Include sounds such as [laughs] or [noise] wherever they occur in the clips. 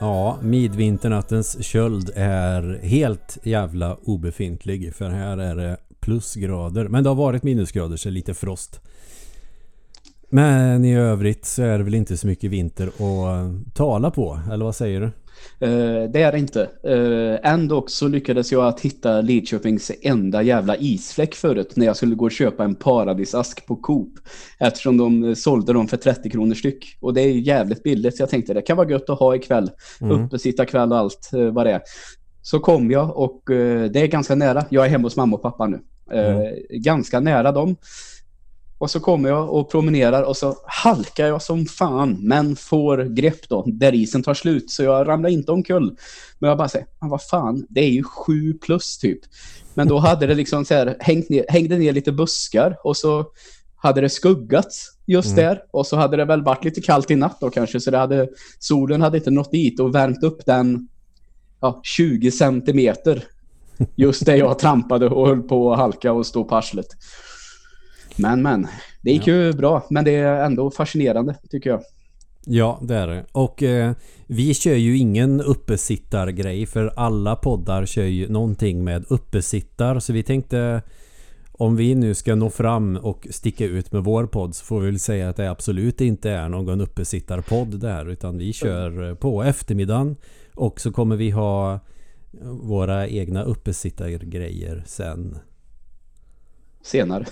Ja, midvinternattens köld är helt jävla obefintlig. För här är det plusgrader. Men det har varit minusgrader så lite frost. Men i övrigt så är det väl inte så mycket vinter att tala på. Eller vad säger du? Uh, det är det inte. Uh, ändå så lyckades jag att hitta Lidköpings enda jävla isfläck förut när jag skulle gå och köpa en paradisask på Coop. Eftersom de sålde dem för 30 kronor styck. Och det är jävligt billigt så jag tänkte det kan vara gött att ha ikväll. Mm. Uppe, sitta kväll och allt uh, vad det är. Så kom jag och det är ganska nära. Jag är hemma hos mamma och pappa nu. Mm. Ganska nära dem. Och så kommer jag och promenerar och så halkar jag som fan men får grepp då där isen tar slut så jag ramlar inte omkull. Men jag bara säger, vad fan, det är ju sju plus typ. Men då hade det liksom så här, hängt ner, hängde ner lite buskar och så hade det skuggat just mm. där och så hade det väl varit lite kallt i natt då kanske så det hade, solen hade inte nått dit och värmt upp den ja, 20 centimeter just där jag trampade och höll på att halka och stå på arslet. Men, men. Det gick ja. ju bra. Men det är ändå fascinerande, tycker jag. Ja, det är det. Och eh, vi kör ju ingen uppesittargrej för alla poddar kör ju någonting med uppesittar. Så vi tänkte om vi nu ska nå fram och sticka ut med vår podd så får vi väl säga att det absolut inte är någon uppesittarpodd där utan vi kör på eftermiddagen och så kommer vi ha våra egna uppesittargrejer sen senare.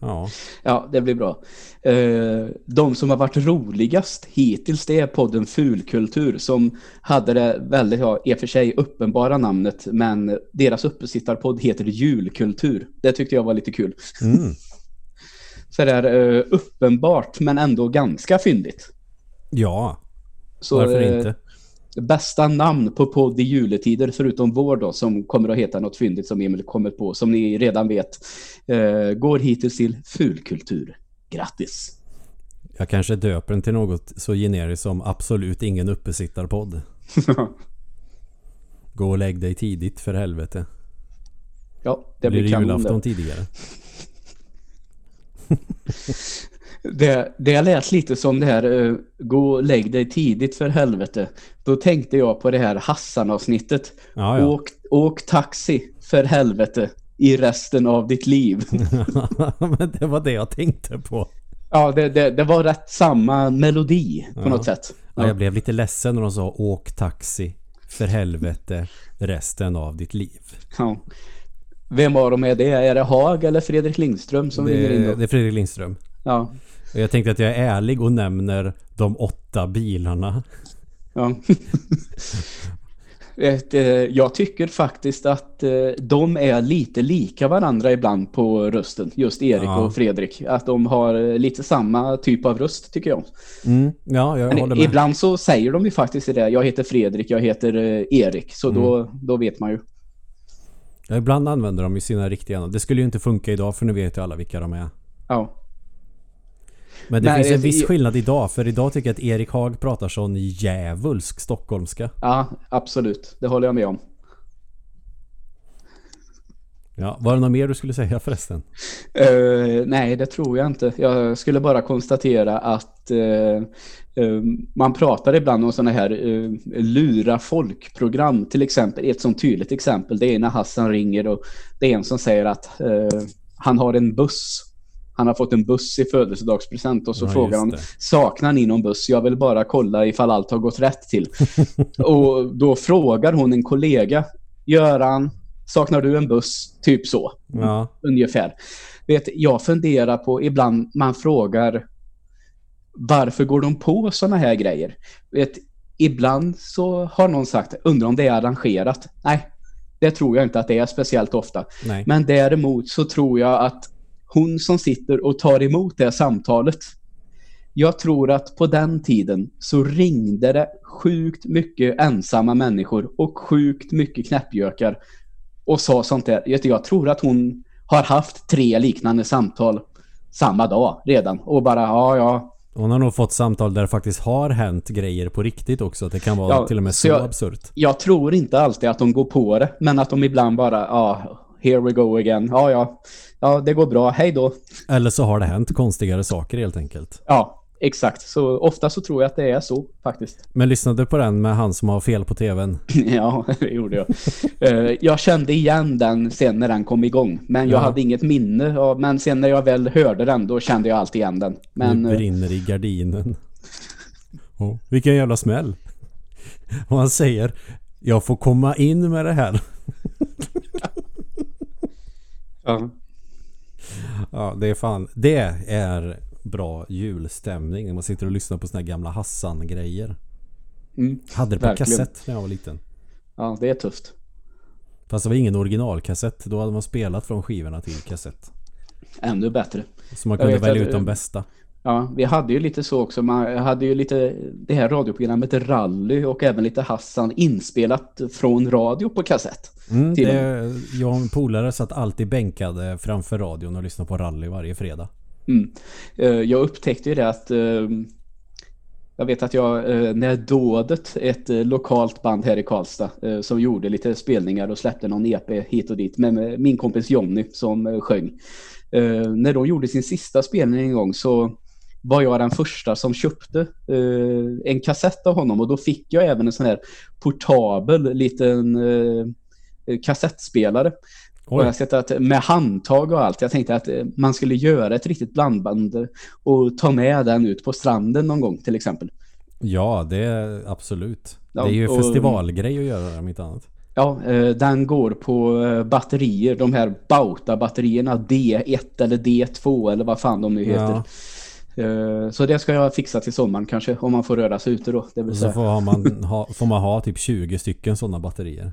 ja. [laughs] ja, det blir bra. Eh, de som har varit roligast hittills det är podden Fulkultur som hade det väldigt, ja, i och för sig uppenbara namnet men deras uppesittarpodd heter Julkultur. Det tyckte jag var lite kul. Mm. [laughs] Så det är eh, uppenbart men ändå ganska fyndigt. Ja, Så, varför eh, inte? Bästa namn på podd i juletider förutom vår då som kommer att heta något fyndigt som Emil kommer på som ni redan vet eh, går hittills till fulkultur. Grattis! Jag kanske döper den till något så generiskt som absolut ingen uppesittarpodd. [laughs] Gå och lägg dig tidigt för helvete. Ja, det blir, blir det julafton tidigare. [laughs] Det, det lät lite som det här uh, gå och lägg dig tidigt för helvete. Då tänkte jag på det här Hassan-avsnittet. Ja, ja. Åk, åk taxi för helvete i resten av ditt liv. [laughs] Men det var det jag tänkte på. Ja, det, det, det var rätt samma melodi på ja. något sätt. Ja. jag blev lite ledsen när de sa åk taxi för helvete resten av ditt liv. Ja. Vem av dem är det? Är det Hag eller Fredrik Lindström som det, ringer in då? Det är Fredrik Lindström. Ja. Jag tänkte att jag är ärlig och nämner de åtta bilarna. Ja. [laughs] Eh, jag tycker faktiskt att eh, de är lite lika varandra ibland på rösten. Just Erik ja. och Fredrik. Att de har eh, lite samma typ av röst tycker jag. Mm, ja, jag Men håller med. Ibland så säger de ju faktiskt det. Jag heter Fredrik, jag heter Erik. Så mm. då, då vet man ju. Ja, ibland använder de ju sina riktiga namn. Det skulle ju inte funka idag för nu vet ju alla vilka de är. Ja. Men det Nej, finns en viss skillnad idag för idag tycker jag att Erik Hag pratar sån djävulsk stockholmska. Ja, absolut. Det håller jag med om. Ja, var det något mer du skulle säga förresten? Uh, nej, det tror jag inte. Jag skulle bara konstatera att uh, uh, man pratar ibland om sådana här lura folkprogram. Till exempel, ett sånt tydligt exempel, det är när Hassan ringer och det är en som säger att han har en buss han har fått en buss i födelsedagspresent och så ja, frågar han saknar ni någon buss? Jag vill bara kolla ifall allt har gått rätt till. [laughs] och då frågar hon en kollega Göran, saknar du en buss? Typ så. Ja. Ungefär. Vet, jag funderar på ibland man frågar varför går de på sådana här grejer? Vet, ibland så har någon sagt, undrar om det är arrangerat. Nej, det tror jag inte att det är speciellt ofta. Nej. Men däremot så tror jag att hon som sitter och tar emot det samtalet. Jag tror att på den tiden så ringde det sjukt mycket ensamma människor och sjukt mycket knäppjökar och sa sånt där. Jag tror att hon har haft tre liknande samtal samma dag redan och bara ja ja. Hon har nog fått samtal där det faktiskt har hänt grejer på riktigt också. Det kan vara ja, till och med så, så absurt. Jag tror inte alltid att de går på det, men att de ibland bara ja, here we go again. Ja, ja. Ja, det går bra. Hej då. Eller så har det hänt konstigare saker helt enkelt. Ja, exakt. Så ofta så tror jag att det är så faktiskt. Men lyssnade du på den med han som har fel på tvn? [laughs] ja, det gjorde jag. uh, jag kände igen den sen när den kom igång. Men jag Ja. hade inget minne. Av, men sen när jag väl hörde den, då kände jag alltid igen den. Men nu uh, brinner i gardinen. Oh, vilken jävla smäll. Och han säger Jag får komma in med det här. Ja. Ja, det är fan. Det är bra julstämning när man sitter och lyssnar på såna här gamla Hassan-grejer. Mm, Hade det på Verkligen. kassett när jag var liten. ja, det är tufft. Fast det var ingen originalkassett. Då hade man spelat från skivorna till kassett. Ännu bättre. Så man kunde välja ut de bästa. Ja, vi hade ju lite så också. Man hade ju lite det här radioprogrammet Rally och även lite Hassan inspelat från radio på kassett. Mm, till det, jag och en polare satt alltid bänkade framför radion och lyssnade på rally varje fredag. Mm. Eh, Jag upptäckte ju det att eh, jag vet att jag, eh, när Dådet, ett lokalt band här i Karlstad som gjorde lite spelningar och släppte någon EP hit och dit med min kompis Jonny som sjöng. När de gjorde sin sista spelning en gång så var jag den första som köpte eh, en kassett av honom och då fick jag även en sån här portabel liten eh, kassettspelare. Och jag sett att med handtag och allt. Jag tänkte att eh, man skulle göra ett riktigt blandband och ta med den ut på stranden någon gång till exempel. ja det är absolut. Ja, det är ju och- festivalgrej att göra det om inte annat. Ja, eh, den går på eh, batterier, de här Bauta-batterierna D1 eller D2 eller vad fan de nu heter. Eh, Så det ska jag fixa till sommaren kanske, om man får röra sig ute då. Det vill Och så säga. får man, ha, får man ha typ 20 stycken sådana batterier.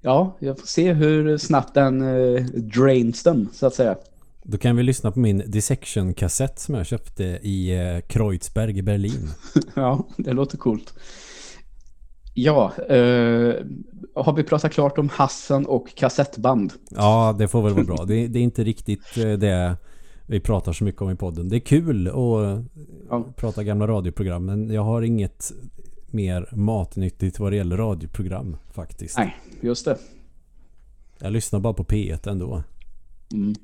Ja, jag får se hur snabbt den eh, drains dem, så att säga. Då kan vi lyssna på min Dissection-kassett som jag köpte i eh, Kreuzberg i Berlin. [laughs] Ja, det låter coolt. Ja, eh, har vi pratat klart om Hassan och kassettband? Ja, det får väl vara bra. Det, det är inte riktigt eh, det vi pratar så mycket om i podden. Det är kul att Ja. prata gamla radioprogram men jag har inget mer matnyttigt vad det gäller radioprogram faktiskt. Nej, just det. Jag lyssnar bara på P1 ändå. Mm.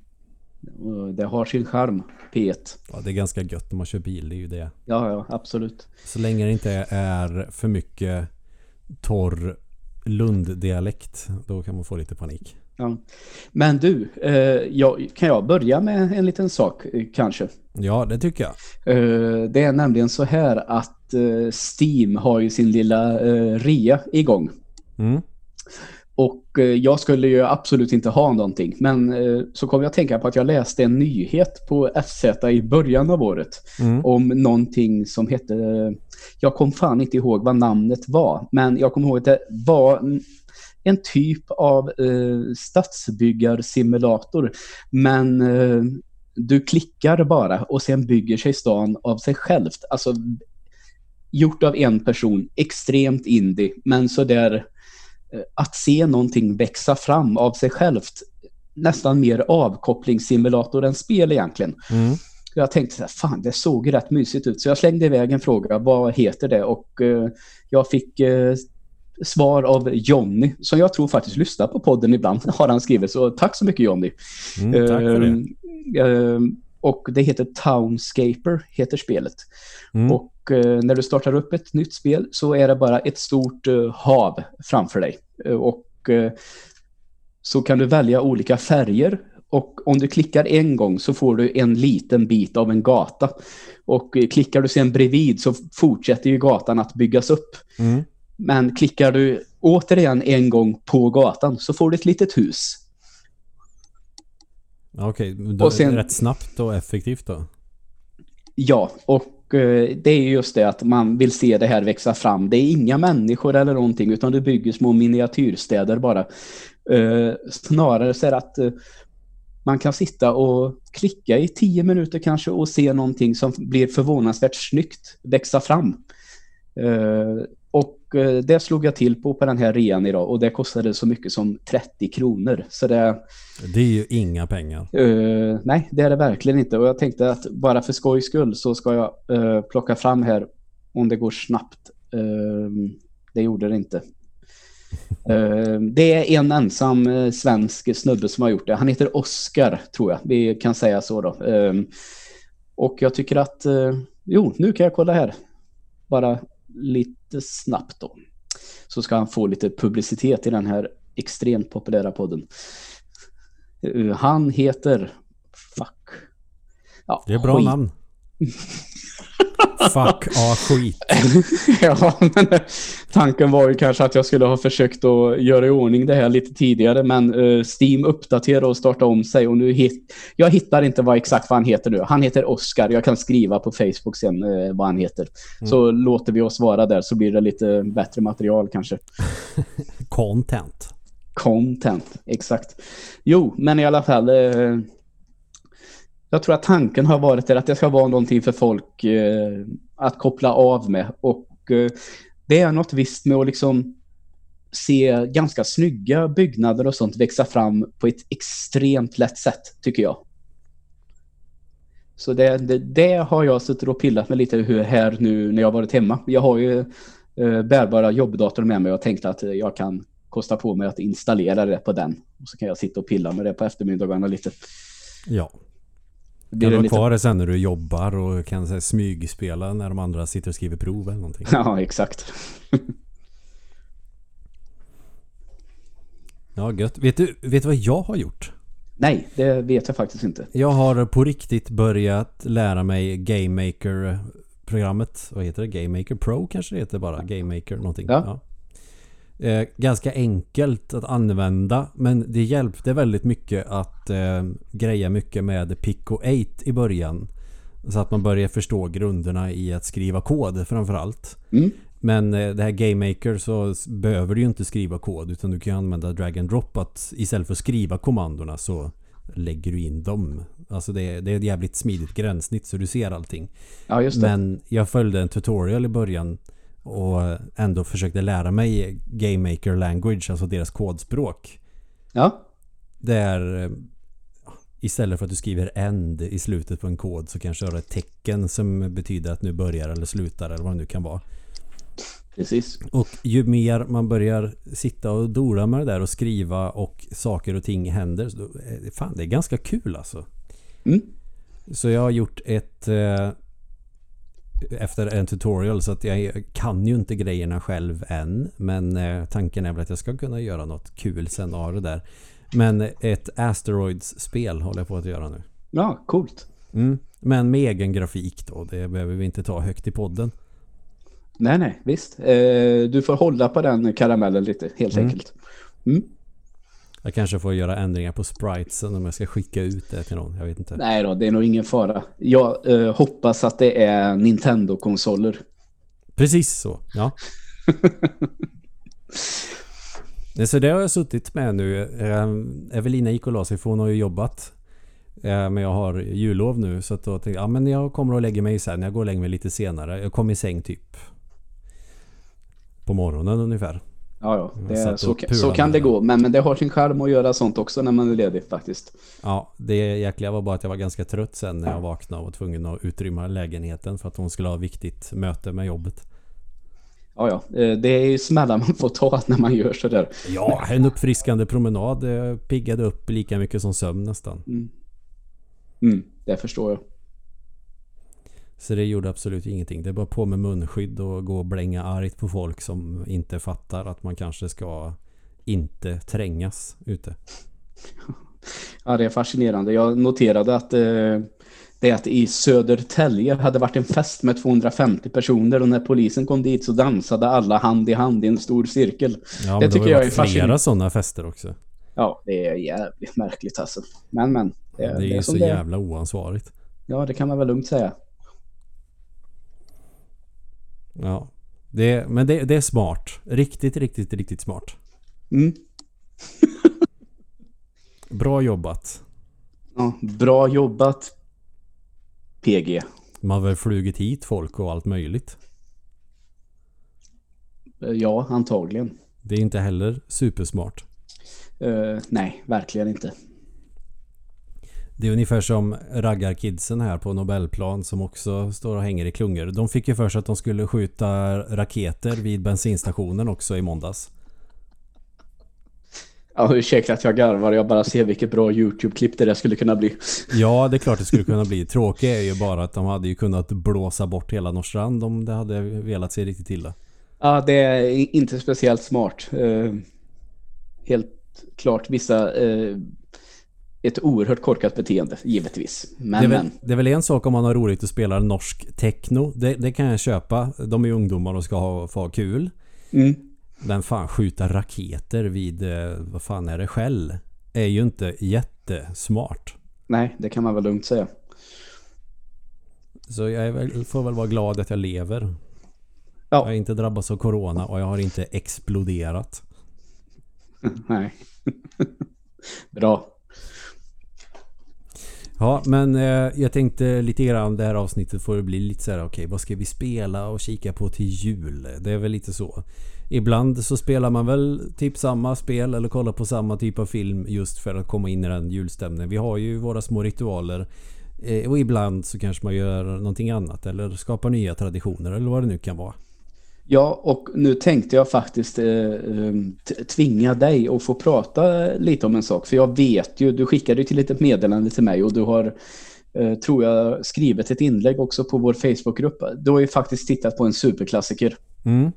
Det har sin charm, P1. Ja, det är ganska gött när man kör bil, det är ju det. Ja, ja, absolut. Så länge det inte är för mycket torr Lunddialekt, då kan man få lite panik. Ja. Men du, eh, jag, kan jag börja med en liten sak eh, kanske? Ja, det tycker jag. Eh, det är nämligen så här att Steam har ju sin lilla rea igång. Mm. Och jag skulle ju absolut inte ha någonting. Men så kom jag att tänka på att jag läste en nyhet på FZ i början av året. Mm. Om någonting som hette... Jag kom fan inte ihåg vad namnet var. Men jag kommer ihåg att det var en- typ av eh, stadsbyggarsimulator. Men eh, du klickar bara och sen bygger sig stan av sig självt. Alltså gjort av en person, extremt indie, men så där eh, att se någonting växa fram av sig självt. Nästan mer avkopplingssimulator än spel egentligen. Mm. Jag tänkte så här, fan det såg rätt mysigt ut. Så jag slängde iväg en fråga, vad heter det? Och eh, jag fick eh, svar av Jonny, som jag tror faktiskt lyssnar på podden ibland, [laughs] har han skrivit. Så tack så mycket Jonny. Mm, tack för det. Eh, eh, och det heter Townscaper, heter spelet. Mm. Och eh, när du startar upp ett nytt spel så är det bara ett stort eh, hav framför dig. Eh, och så kan du välja olika färger. Och om du klickar en gång så får du en liten bit av en gata. Och klickar du sen bredvid så fortsätter ju gatan att byggas upp. Mm. Men klickar du återigen en gång på gatan så får du ett litet hus. Okej, Och sen- rätt snabbt och effektivt då. Ja, och eh, det är ju just det att man vill se det här växa fram. Det är inga människor eller någonting utan du bygger små miniatyrstäder bara. Eh, snarare så är det att eh, man kan sitta och klicka i tio minuter kanske och se någonting som blir förvånansvärt snyggt växa fram. Eh, det slog jag till på på den här rean idag och det kostade så mycket som 30 kronor. Så det, Det är ju inga pengar. Eh, nej, det är det verkligen inte. Och jag tänkte att bara för skojs skull så ska jag eh, plocka fram här om det går snabbt. Eh, det gjorde det inte. [laughs] Det är en ensam svensk snubbe som har gjort det. Han heter Oscar, tror jag. Vi kan säga så då. Och jag tycker att jo, nu kan jag kolla här. Bara lite snabbt då. Så ska han få lite publicitet i den här extremt populära podden. Uh, Han heter... Fuck. Ja, Det är bra skit. namn. [laughs] Fuck, ah, skit. [laughs] ja, men eh, tanken var ju kanske att jag skulle ha försökt att göra i ordning det här lite tidigare, men eh, Steam uppdaterade och startade om sig och nu hit, jag hittar inte vad exakt vad han heter nu. Han heter Oscar. Jag kan skriva på Facebook sen eh, vad han heter. Så låter vi oss vara där så blir det lite bättre material kanske. [laughs] Content. Content, exakt. Jo, men i alla fall. Eh, jag tror att tanken har varit att det ska vara någonting för folk eh, att koppla av med. Och eh, det är något visst med att liksom se ganska snygga byggnader och sånt växa fram på ett extremt lätt sätt, tycker jag. Så det, det, det har jag suttit och pillat med lite här nu när jag har varit hemma. Jag har ju eh, bärbara jobbdator med mig och tänkte att jag kan kosta på mig att installera det på den. Och så kan jag sitta och pilla med det på eftermiddagarna lite. Ja. Blir Kan du ha kvar det sen när du jobbar och kan här, smygspela när de andra sitter och skriver prov eller någonting. Ja, exakt. [laughs] Ja, gött. Vet du, vet du vad jag har gjort? Nej, det vet jag faktiskt inte. Jag har på riktigt börjat lära mig Game Maker programmet. Vad heter det? Game Maker Pro kanske det heter bara. Game Maker någonting. Ja. Eh, ganska enkelt att använda men det hjälpte väldigt mycket att eh, greja mycket med Pico 8 i början. Så att man börjar förstå grunderna i att skriva kod framförallt. Mm. Men eh, det här Game Maker så behöver du ju inte skriva kod utan du kan ju använda drag and drop att istället för att skriva kommandona så lägger du in dem. Alltså det är, det är ett jävligt smidigt gränssnitt så du ser allting. Ja, just det. Men jag följde en tutorial i början och ändå försökte lära mig Game Maker Language, alltså deras kodspråk. Ja, Där eh, istället för att du skriver end i slutet på en kod så kanske du har ett tecken som betyder att nu börjar eller slutar eller vad det nu kan vara. precis. Och ju mer man börjar sitta och dora med det där och skriva och saker och ting händer. Så eh, fan, det är ganska kul alltså. Mm. Så jag har gjort ett eh, efter en tutorial så att jag kan ju inte grejerna själv än. Men eh, tanken är väl att jag ska kunna göra något kul sen av det där. Men ett Asteroids-spel håller jag på att göra nu. Ja, coolt. Mm. Men med egen grafik då. Det behöver vi inte ta högt i podden. Nej, nej, visst. Eh, du får hålla på den karamellen lite, helt Mm. enkelt. Mm. Jag kanske får göra ändringar på spritesen om jag ska skicka ut det till någon. Jag vet inte. Nej då, det är nog ingen fara. Jag eh, hoppas att det är Nintendo-konsoler. Precis så, ja. [laughs] Nej, Så det har jag suttit med nu. Eh, Evelina gick och la sig för hon har ju jobbat. Eh, Men jag har jullov nu så att då tänkte jag ja, men jag kommer och lägger mig sen. Jag går och lägger mig lite senare. Jag kom i säng typ på morgonen ungefär. Ja, ja. Jag Det, så, så kan det gå. Men, men det har sin charm att göra sånt också när man är ledig faktiskt. Ja, det jäkliga var bara att jag var ganska trött sen när jag vaknade och var tvungen att utrymma lägenheten för att hon skulle ha viktigt möte med jobbet. Ja, ja. Eh, Det är ju smällar man får ta när man gör sådär. Ja, en uppfriskande promenad eh, piggade upp lika mycket som sömn nästan. Mm, det förstår jag. Så det gjorde absolut ingenting. Det är bara på med munskydd och gå och blänga argt på folk som inte fattar att man kanske ska inte trängas ute. Ja, det är fascinerande. Jag noterade att eh, det att i Södertälje hade varit en fest med 250 personer och när polisen kom dit så dansade alla hand i hand i en stor cirkel. Ja, Det tycker det har jag är varit flera fascinerande. sådana fester också. Ja, det är jävligt märkligt alltså. Men, men. Det, Det är det ju som så det är. jävla oansvarigt. Ja, det kan man väl lugnt säga. Ja. Det, men det, det är smart. Riktigt, riktigt, riktigt smart. Mm. [laughs] Bra jobbat. Ja, bra jobbat, PG. Man har väl flugit hit folk och allt möjligt. Eh, Ja, antagligen. Det är inte heller supersmart. Eh, nej, verkligen inte. Det är ungefär som raggarkidsen här på Nobelplan som också står och hänger i klungor. De fick ju för sig att de skulle skjuta raketer vid bensinstationen också i måndags. Ja, ursäkta att jag garvar. Jag bara ser vilket bra YouTube-klipp det där skulle kunna bli. Ja, det är klart det skulle kunna bli. Tråkigt är ju bara att de hade ju kunnat blåsa bort hela Norrstrand om det hade velat sig riktigt illa. Ja, det är inte speciellt smart. Uh, helt klart vissa... Ett oerhört korkat beteende, givetvis. Men, det, är väl, det är väl en sak om man har roligt att spela norsk techno. Det, det kan jag köpa. De är ungdomar och ska ha, få ha kul. Mm. Men fan, skjuta raketer vid, eh, vad fan är det, skäll? Är ju inte jättesmart. Nej, det kan man väl lugnt säga. Så jag väl, får väl vara glad att jag lever. Ja. Jag har inte drabbats av corona och jag har inte exploderat. [laughs] Nej. [laughs] Bra. Ja, men eh, jag tänkte lite grann det här avsnittet får det bli lite så här okej, okay, vad ska vi spela och kika på till jul? Det är väl lite så. Ibland så spelar man väl typ samma spel eller kollar på samma typ av film just för att komma in i den julstämningen. Vi har ju våra små ritualer eh, och ibland så kanske man gör någonting annat eller skapar nya traditioner eller vad det nu kan vara. Ja, och nu tänkte jag faktiskt eh, ehm, tvinga dig att få prata lite om en sak. För jag vet ju, du skickade ju till ett meddelande till mig och du har, eh, tror jag, skrivit ett inlägg också på vår Facebookgrupp. Du har ju faktiskt tittat på en superklassiker. Mm.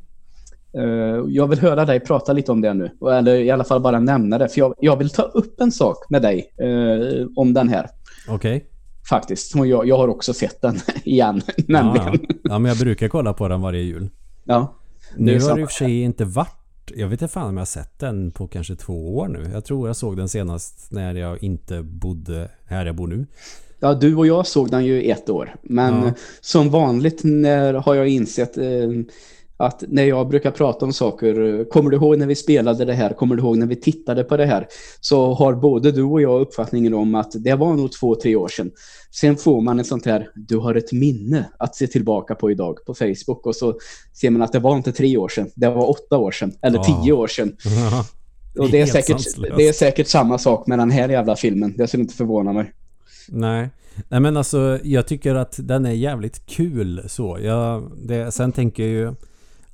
Eh, jag vill höra dig prata lite om det nu. Eller i alla fall bara nämna det. För jag, jag vill ta upp en sak med dig eh, om den här. Okej. Okay. Faktiskt. Jag, jag har också sett den [laughs] igen. nämligen. Ja, ja, men jag brukar kolla på den varje jul. Ja. Nu har det i och för sig inte varit jag vet inte fan om jag har sett den på kanske två år nu. Jag tror jag såg den senast när jag inte bodde här jag bor nu. Ja, du och jag såg den ju ett år. Men ja. som vanligt när har jag insett eh, att när jag brukar prata om saker, kommer du ihåg när vi spelade det här, kommer du ihåg när vi tittade på det här, så har både du och jag uppfattningen om att det var nog två, tre år sedan. Sen får man ett sånt här, du har ett minne att se tillbaka på idag på Facebook och så ser man att det var inte tre år sedan, det var åtta år sedan, eller ja. tio år sedan. [laughs] och det är, säkert, det är säkert samma sak med den här jävla filmen, det skulle inte förvåna mig. Nej. Nej men alltså jag tycker att den är jävligt kul så. Jag, det, sen tänker jag ju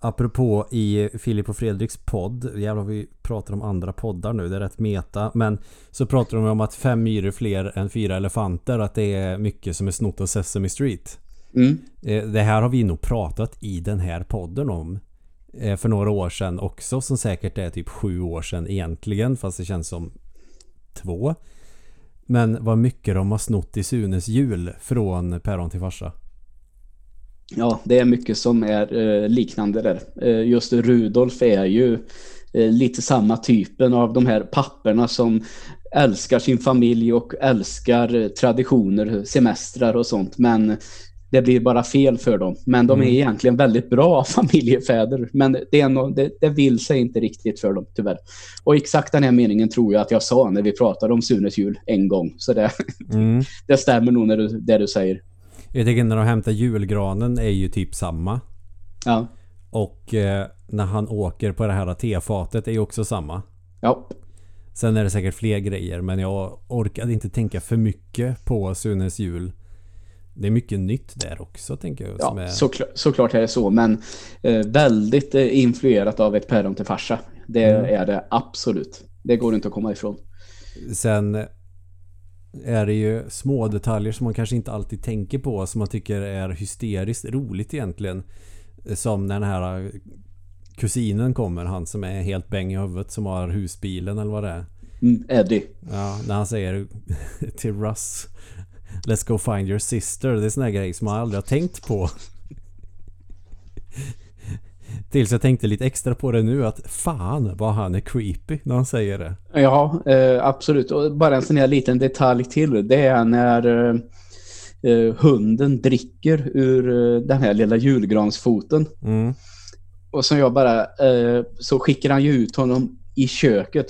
Apropå i Filip och Fredriks podd, jävlar vi pratar om andra poddar nu, det är rätt meta. Men så pratar de om att fem myror fler än fyra elefanter, att det är mycket som är snott av Sesame Street. Mm. Eh, det här har vi nog pratat i den här podden om eh, för några år sedan också, som säkert är typ sju år sedan egentligen, fast det känns som två. Men vad mycket de har snott i Sunes jul från päron till farsa. Ja, det är mycket som är eh, liknande där. Eh, just Rudolf är ju eh, lite samma typen av de här papperna som älskar sin familj och älskar traditioner, semestrar och sånt. Men det blir bara fel för dem. Men de är mm. egentligen väldigt bra [laughs] familjefäder. Men det, är no det, det, vill sig inte riktigt för dem, tyvärr. Och exakt den här meningen tror jag att jag sa när vi pratade om Sunes jul en gång. Så det, mm. [laughs] det stämmer nog när du, det du säger. Jag tycker när de hämtar julgranen är ju typ samma. Ja. Och eh, när han åker på det här tefatet är ju också samma. Ja. Sen är det säkert fler grejer men jag orkade inte tänka för mycket på Sunes jul. Det är mycket nytt där också tänker jag. Ja, är... såklart, såklart är det så. Men eh, väldigt eh, influerat av ett päron till farsa. Det mm. är det absolut. Det går inte att komma ifrån. Sen är det ju små detaljer som man kanske inte alltid tänker på som man tycker är hysteriskt roligt egentligen. Som när den här kusinen kommer, han som är helt bäng i huvudet som har husbilen eller vad det är. Mm, Eddie. Ja, när han säger [laughs] till Russ Let's go find your sister. Det är såna här grejer som man aldrig har tänkt på. Tills jag tänkte lite extra på det nu att fan vad han är creepy när han säger det. Ja, eh, absolut. Och bara en sån här liten detalj till. Det är när eh, eh hunden dricker ur eh, den här lilla julgransfoten. Mm. Och som jag bara... Eh, så skickar han ju ut honom i köket.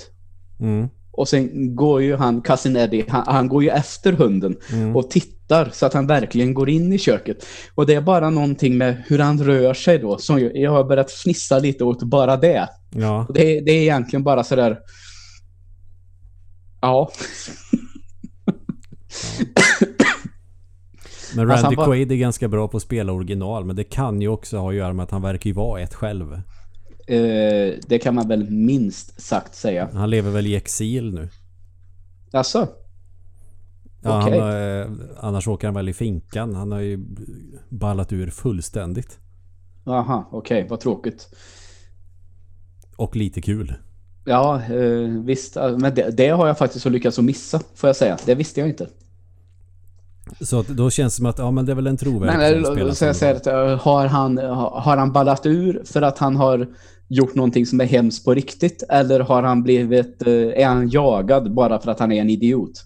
Mm. Och sen går ju han, Cousin Eddie, han, han går ju efter hunden mm. och tittar så att han verkligen går in i köket. Och det är bara någonting med hur han rör sig då som jag, har börjat fnissa lite åt bara det. Ja. Det, det är egentligen bara sådär... Ja. ja. [coughs] Men Randy alltså Quaid är ganska bra på att spela original men det kan ju också ha att göra med att han verkar ju vara ett själv. Eh, det kan man väl minst sagt säga. Han lever väl i exil nu. Alltså? Ja, Okej. han, har, eh, annars åker han väl i finkan. Han har ju ballat ur fullständigt. Aha, okej, vad tråkigt. Och lite kul. Ja, eh, visst. Men det, det har jag faktiskt lyckats att missa, får jag säga. Det visste jag inte. Så att då känns det som att ja, men det är väl en trovärdig Men som spelar så jag säger att, eh, har han, har han ballat ur för att han har gjort någonting som är hemskt på riktigt? Eller har han blivit, eh, är han jagad bara för att han är en idiot?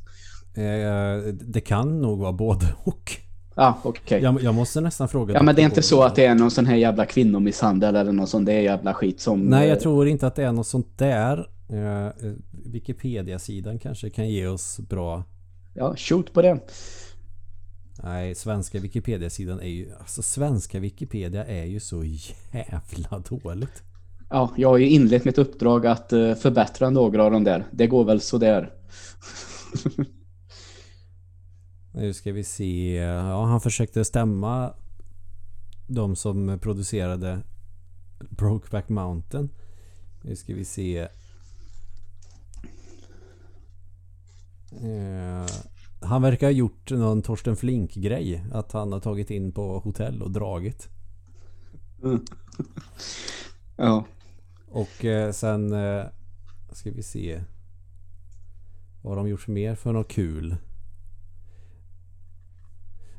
Eh, Det kan nog vara både och. Ja, okej. Jag, jag måste nästan fråga Ja, men det är inte så att det är någon sån här jävla kvinnomisshandel eller någon sån där jävla skit som... Nej, jag eh, tror inte att det är något sånt där. Eh, Wikipedia-sidan kanske kan ge oss bra... Ja, shoot på det. Nej, svenska Wikipedia-sidan är ju... Alltså svenska Wikipedia är ju så jävla dåligt. Ja, jag har ju inlett mitt uppdrag att eh, förbättra några av de där. Det går väl sådär. [laughs] Nu ska vi se. Ja, han försökte stämma de som producerade Brokeback Mountain. Nu ska vi se. Eh, han verkar ha gjort någon Torsten Flink-grej. Att han har tagit in på hotell och dragit. Ja. Och eh, sen eh, ska vi se. Vad har de gjort mer för något kul?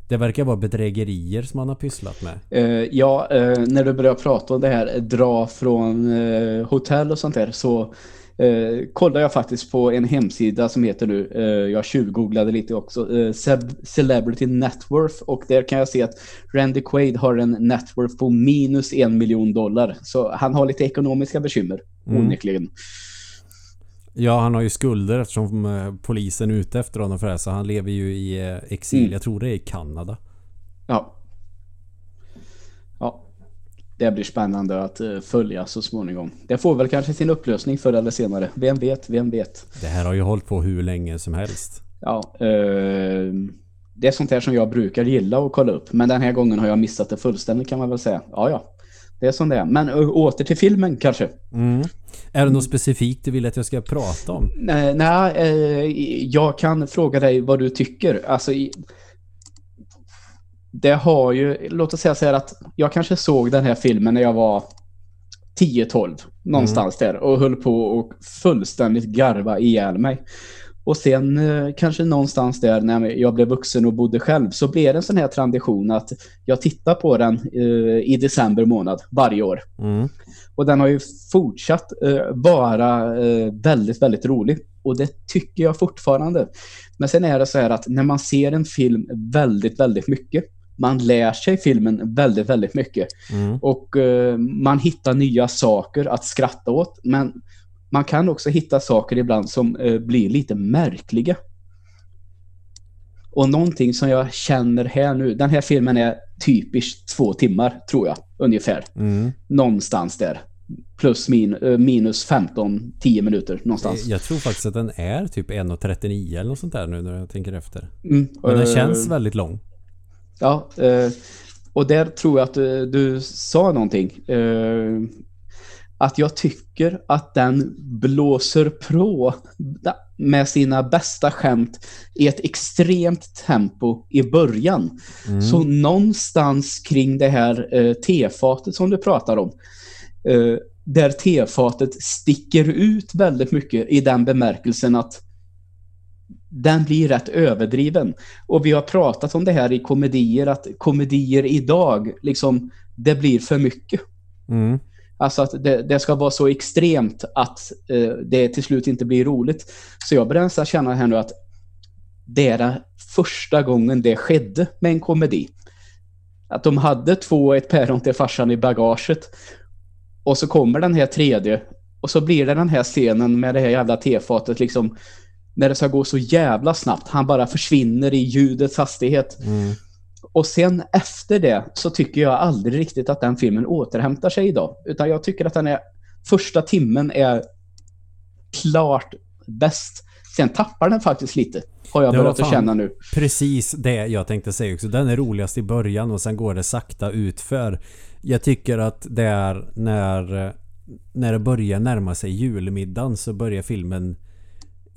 Det verkar vara bedrägerier som han har pysslat med. Uh, ja, uh, när du börjar prata om det här, dra från uh, hotell och sånt där, så eh, kollade jag faktiskt på en hemsida som heter nu, eh, jag tjuvgooglade lite också, eh, Ce- Celebrity Networth och där kan jag se att Randy Quaid har en networth på minus en miljon dollar. Så han har lite ekonomiska bekymmer, Mm. onekligen. Ja, han har ju skulder eftersom eh, polisen är ute efter honom för det så han lever ju i eh, exil. Mm. Jag tror det är i Kanada. Ja. Det blir spännande att eh, följa så småningom. Det får väl kanske sin upplösning förr eller senare. Vem vet, vem vet. Det här har ju hållit på hur länge som helst. Ja, eh, det är sånt här som jag brukar gilla att kolla upp. Men den här gången har jag missat det fullständigt kan man väl säga. Ja, ja. Det är som det är. Men ö, åter till filmen kanske. Mm. Är det något specifikt du vill att jag ska prata om? Nej, nej eh, jag kan fråga dig vad du tycker. Alltså, det har ju, låt oss säga så här att jag kanske såg den här filmen när jag var 10-12, någonstans där, och höll på och fullständigt garva ihjäl mig. Och sen eh, kanske någonstans där när jag blev vuxen och bodde själv så blev det en sån här tradition att jag tittar på den eh, i december månad varje år. Mm. Och den har ju fortsatt eh, vara eh, väldigt, väldigt rolig. Och det tycker jag fortfarande. Men sen är det så här att när man ser en film väldigt, väldigt mycket. Man lär sig filmen väldigt, väldigt mycket. Mm. Och eh, man hittar nya saker att skratta åt. Men man kan också hitta saker ibland som eh, blir lite märkliga. Och någonting som jag känner här nu. Den här filmen är typiskt två timmar, tror jag. Ungefär Mm. någonstans där. Plus min, eh, minus 15, 10 minuter någonstans. Jag tror faktiskt att den är typ 1.39 eller något sånt där nu när jag tänker efter. Mm, Men den eh, känns väldigt lång. Ja, eh, och där tror jag att eh, du sa någonting. Eh, att jag tycker att den blåser på med sina bästa skämt i ett extremt tempo i början. Mm. Så någonstans kring det här eh, tefatet som du pratar om, eh, där tefatet sticker ut väldigt mycket i den bemärkelsen att den blir rätt överdriven. Och vi har pratat om det här i komedier, att komedier idag, liksom, det blir för mycket. Mm. Alltså att det, det ska vara så extremt att eh, det till slut inte blir roligt. Så jag börjar nästan känna här nu att det är den första gången det skedde med en komedi. Att de hade två ett päron till farsan i bagaget. Och så kommer den här tredje. Och så blir det den här scenen med det här jävla tefatet liksom. När det ska gå så jävla snabbt. Han bara försvinner i ljudets hastighet. Mm. Och sen efter det så tycker jag aldrig riktigt att den filmen återhämtar sig idag. Utan jag tycker att den är första timmen är klart bäst. Sen tappar den faktiskt lite. Har jag börjat att känna nu. Precis det jag tänkte säga också. Den är roligast i början och sen går det sakta utför. Jag tycker att det är när, när det börjar närma sig julmiddagen så börjar filmen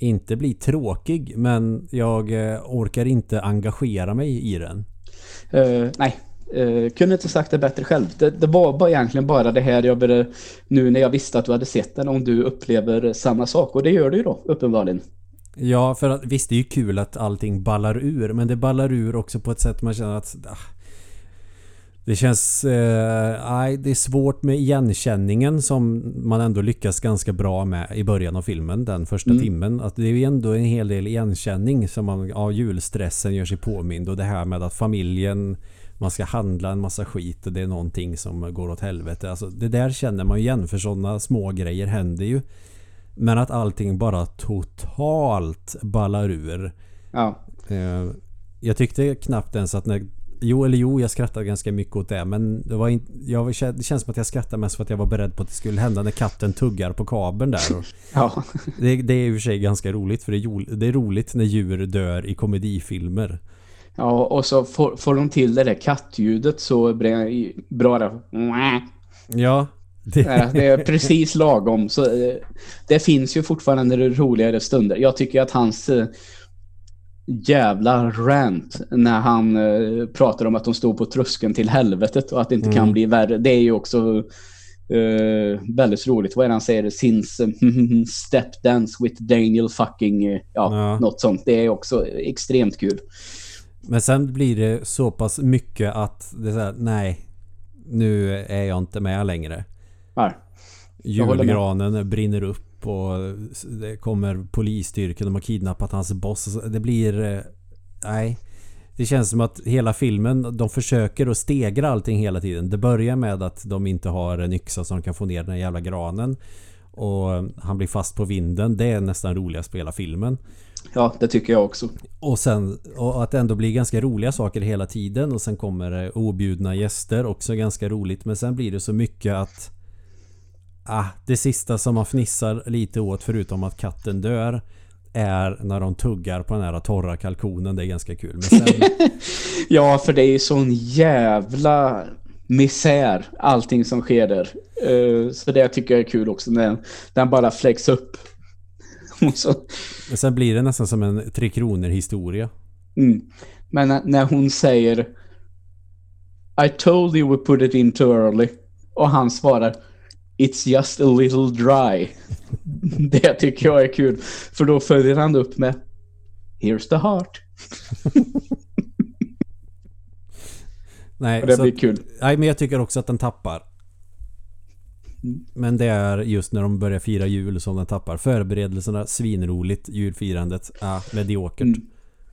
inte bli tråkig men jag eh, orkar inte engagera mig i den. Uh, nej, uh, kunde inte sagt det bättre själv. Det, det, var bara egentligen bara det här jag började, nu när jag visste att du hade sett den, om du upplever samma sak. Och det gör du ju då, uppenbarligen. Ja, för att, visst det är ju kul att allting ballar ur, men det ballar ur också på ett sätt man känner att ah, det känns... Eh, det är svårt med igenkänningen som man ändå lyckas ganska bra med i början av filmen, den första mm. timmen. Att det är ändå en hel del igenkänning som man... Ja, julstressen gör sig påmind och det här med att familjen... Man ska handla en massa skit och det är någonting som går åt helvete. Alltså, det där känner man ju igen för sådana små grejer händer ju. Men att allting bara totalt ballar ur. Ja. Eh, jag tyckte knappt ens att när Jo eller jo, jag skrattade ganska mycket åt det men det var inte... Jag, det känns som att jag skrattade mest för att jag var beredd på att det skulle hända när katten tuggar på kabeln där. Och [laughs] ja. det, det är i och för sig ganska roligt för det är, det är roligt när djur dör i komedifilmer. Ja, och så får, får de till det där kattljudet så bra det. Ja. Det... det är precis lagom. Så eh, det finns ju fortfarande roligare stunder. Jag tycker att hans eh, jävla rant när han uh, pratar om att de står på tröskeln till helvetet och att det inte mm. kan bli värre. Det är ju också uh, väldigt roligt. Vad är det han säger? Since [laughs] step dance with Daniel fucking... Uh, ja, ja, något sånt. Det är också extremt kul. Men sen blir det så pass mycket att det är så här, nej, nu är jag inte med längre. Nej. Julgranen brinner upp och det kommer polisstyrkan de har kidnappat hans boss. Det blir... Eh, nej. Det känns som att hela filmen, de försöker att stegra allting hela tiden. Det börjar med att de inte har en yxa som kan få ner den jävla granen. Och han blir fast på vinden. Det är nästan roligast på hela filmen. Ja, det tycker jag också. Och sen och att det ändå blir ganska roliga saker hela tiden. Och sen kommer det objudna gäster. Också ganska roligt. Men sen blir det så mycket att Ah, det sista som man fnissar lite åt förutom att katten dör är när de tuggar på den här torra kalkonen. Det är ganska kul. Men sen... [laughs] ja, för det är ju sån jävla misär allting som sker där. Uh, så det tycker jag är kul också när den bara fläcks upp. [laughs] så... Men sen blir det nästan som en Tre Kronor historia. Mm. Men när hon säger I told you we put it in too early. Och han svarar It's just a little dry. [laughs] det tycker jag är kul. För då följer han upp med Here's the heart. [laughs] nej, Och det så, blir kul. Nej, men jag tycker också att den tappar. Men det är just när de börjar fira jul som den tappar. Förberedelserna, svinroligt. Julfirandet, ja, mediokert. Mm.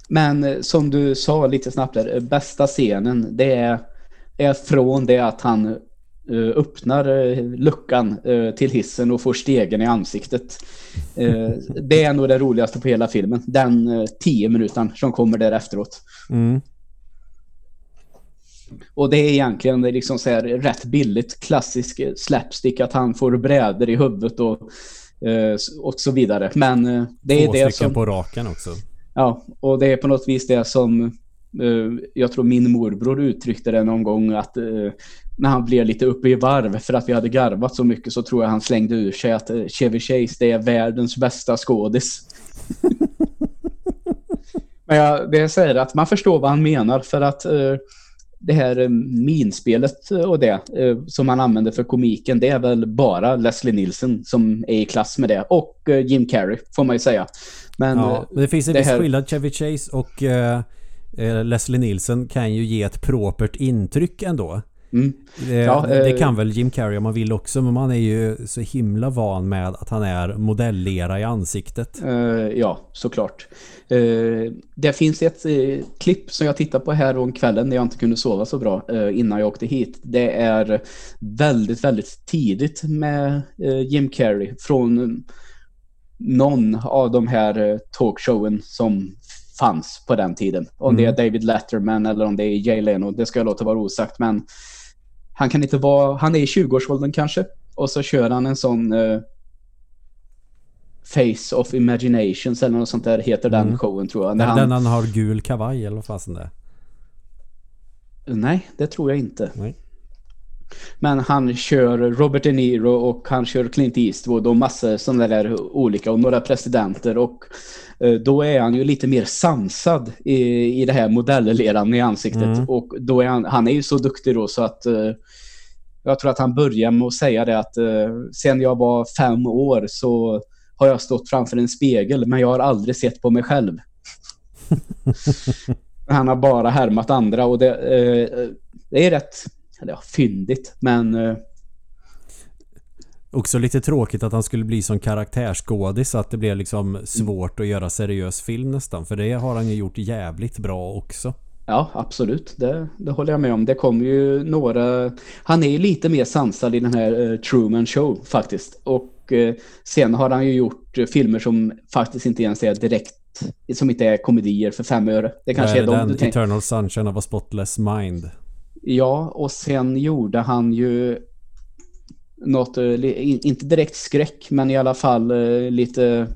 Men eh, som du sa lite snabbt där, eh, bästa scenen det är, är från det att han öppnar eh, luckan eh, till hissen och får stegen i ansiktet. Det är nog det roligaste på hela filmen. Den tio minuter som kommer där efteråt. Mm. Och det är egentligen liksom så här rätt billigt klassisk slapstick att han får brädor i huvudet och, och så vidare. Men det Två är det som... på raken också. Ja, och det är på något vis det som jag tror min morbror uttryckte det någon gång att när han blev lite uppe i varv för att vi hade garvat så mycket så tror jag han slängde ur sig att eh, Chevy Chase det är världens bästa skådis. [laughs] Men jag, det säger att man förstår vad han menar för att det här minspelet och det som han använder för komiken det är väl bara Leslie Nielsen som är i klass med det och Jim Carrey får man ju säga. Men, ja, det finns en viss här... skillnad. Chevy Chase och Leslie Nielsen kan ju ge ett propert intryck ändå. Mm. Det, ja, det, kan väl Jim Carrey om man vill också men man är ju så himla van med att han är modellera i ansiktet. Ja, såklart. Det finns ett klipp som jag tittar på här om kvällen när jag inte kunde sova så bra innan jag åkte hit. Det är väldigt, väldigt tidigt med Jim Carrey från någon av de här talkshowen som fanns på den tiden. Om mm. det är mm. David Letterman eller om det är Jay Leno, det ska jag låta vara osagt. Men han kan inte vara, han är i 20-årsåldern kanske. Och så kör han en sån uh, Face of Imaginations eller något sånt där heter mm. den showen tror jag. Den han, den han har gul kavaj eller vad fasen det Nej, det tror jag inte. Nej. Men han kör Robert De Niro och han kör Clint Eastwood och massor sådana där olika och några presidenter och eh, då är han ju lite mer sansad i, i det här modellleran i ansiktet mm. och då är han, han är ju så duktig då så att uh, jag tror att han börjar med att säga det att uh, sen jag var fem år så har jag stått framför en spegel men jag har aldrig sett på mig själv. [laughs] han har bara härmat andra och det, det är rätt eller ja, fyndigt, men... Eh... Också lite tråkigt att han skulle bli som karaktärsskådis så att det blev liksom svårt att göra seriös film nästan. För det har han ju gjort jävligt bra också. Ja, absolut. Det, det håller jag med om. Det kommer ju några... Han är ju lite mer sansad i den här uh, Truman Show faktiskt. Och uh, sen har han ju gjort uh, filmer som faktiskt inte ens är direkt som inte är komedier för fem öre. Det kanske är, är de den Eternal Sunshine of a Spotless Mind. Ja, och sen gjorde han ju något, eh, inte direkt skräck, men i alla fall eh, lite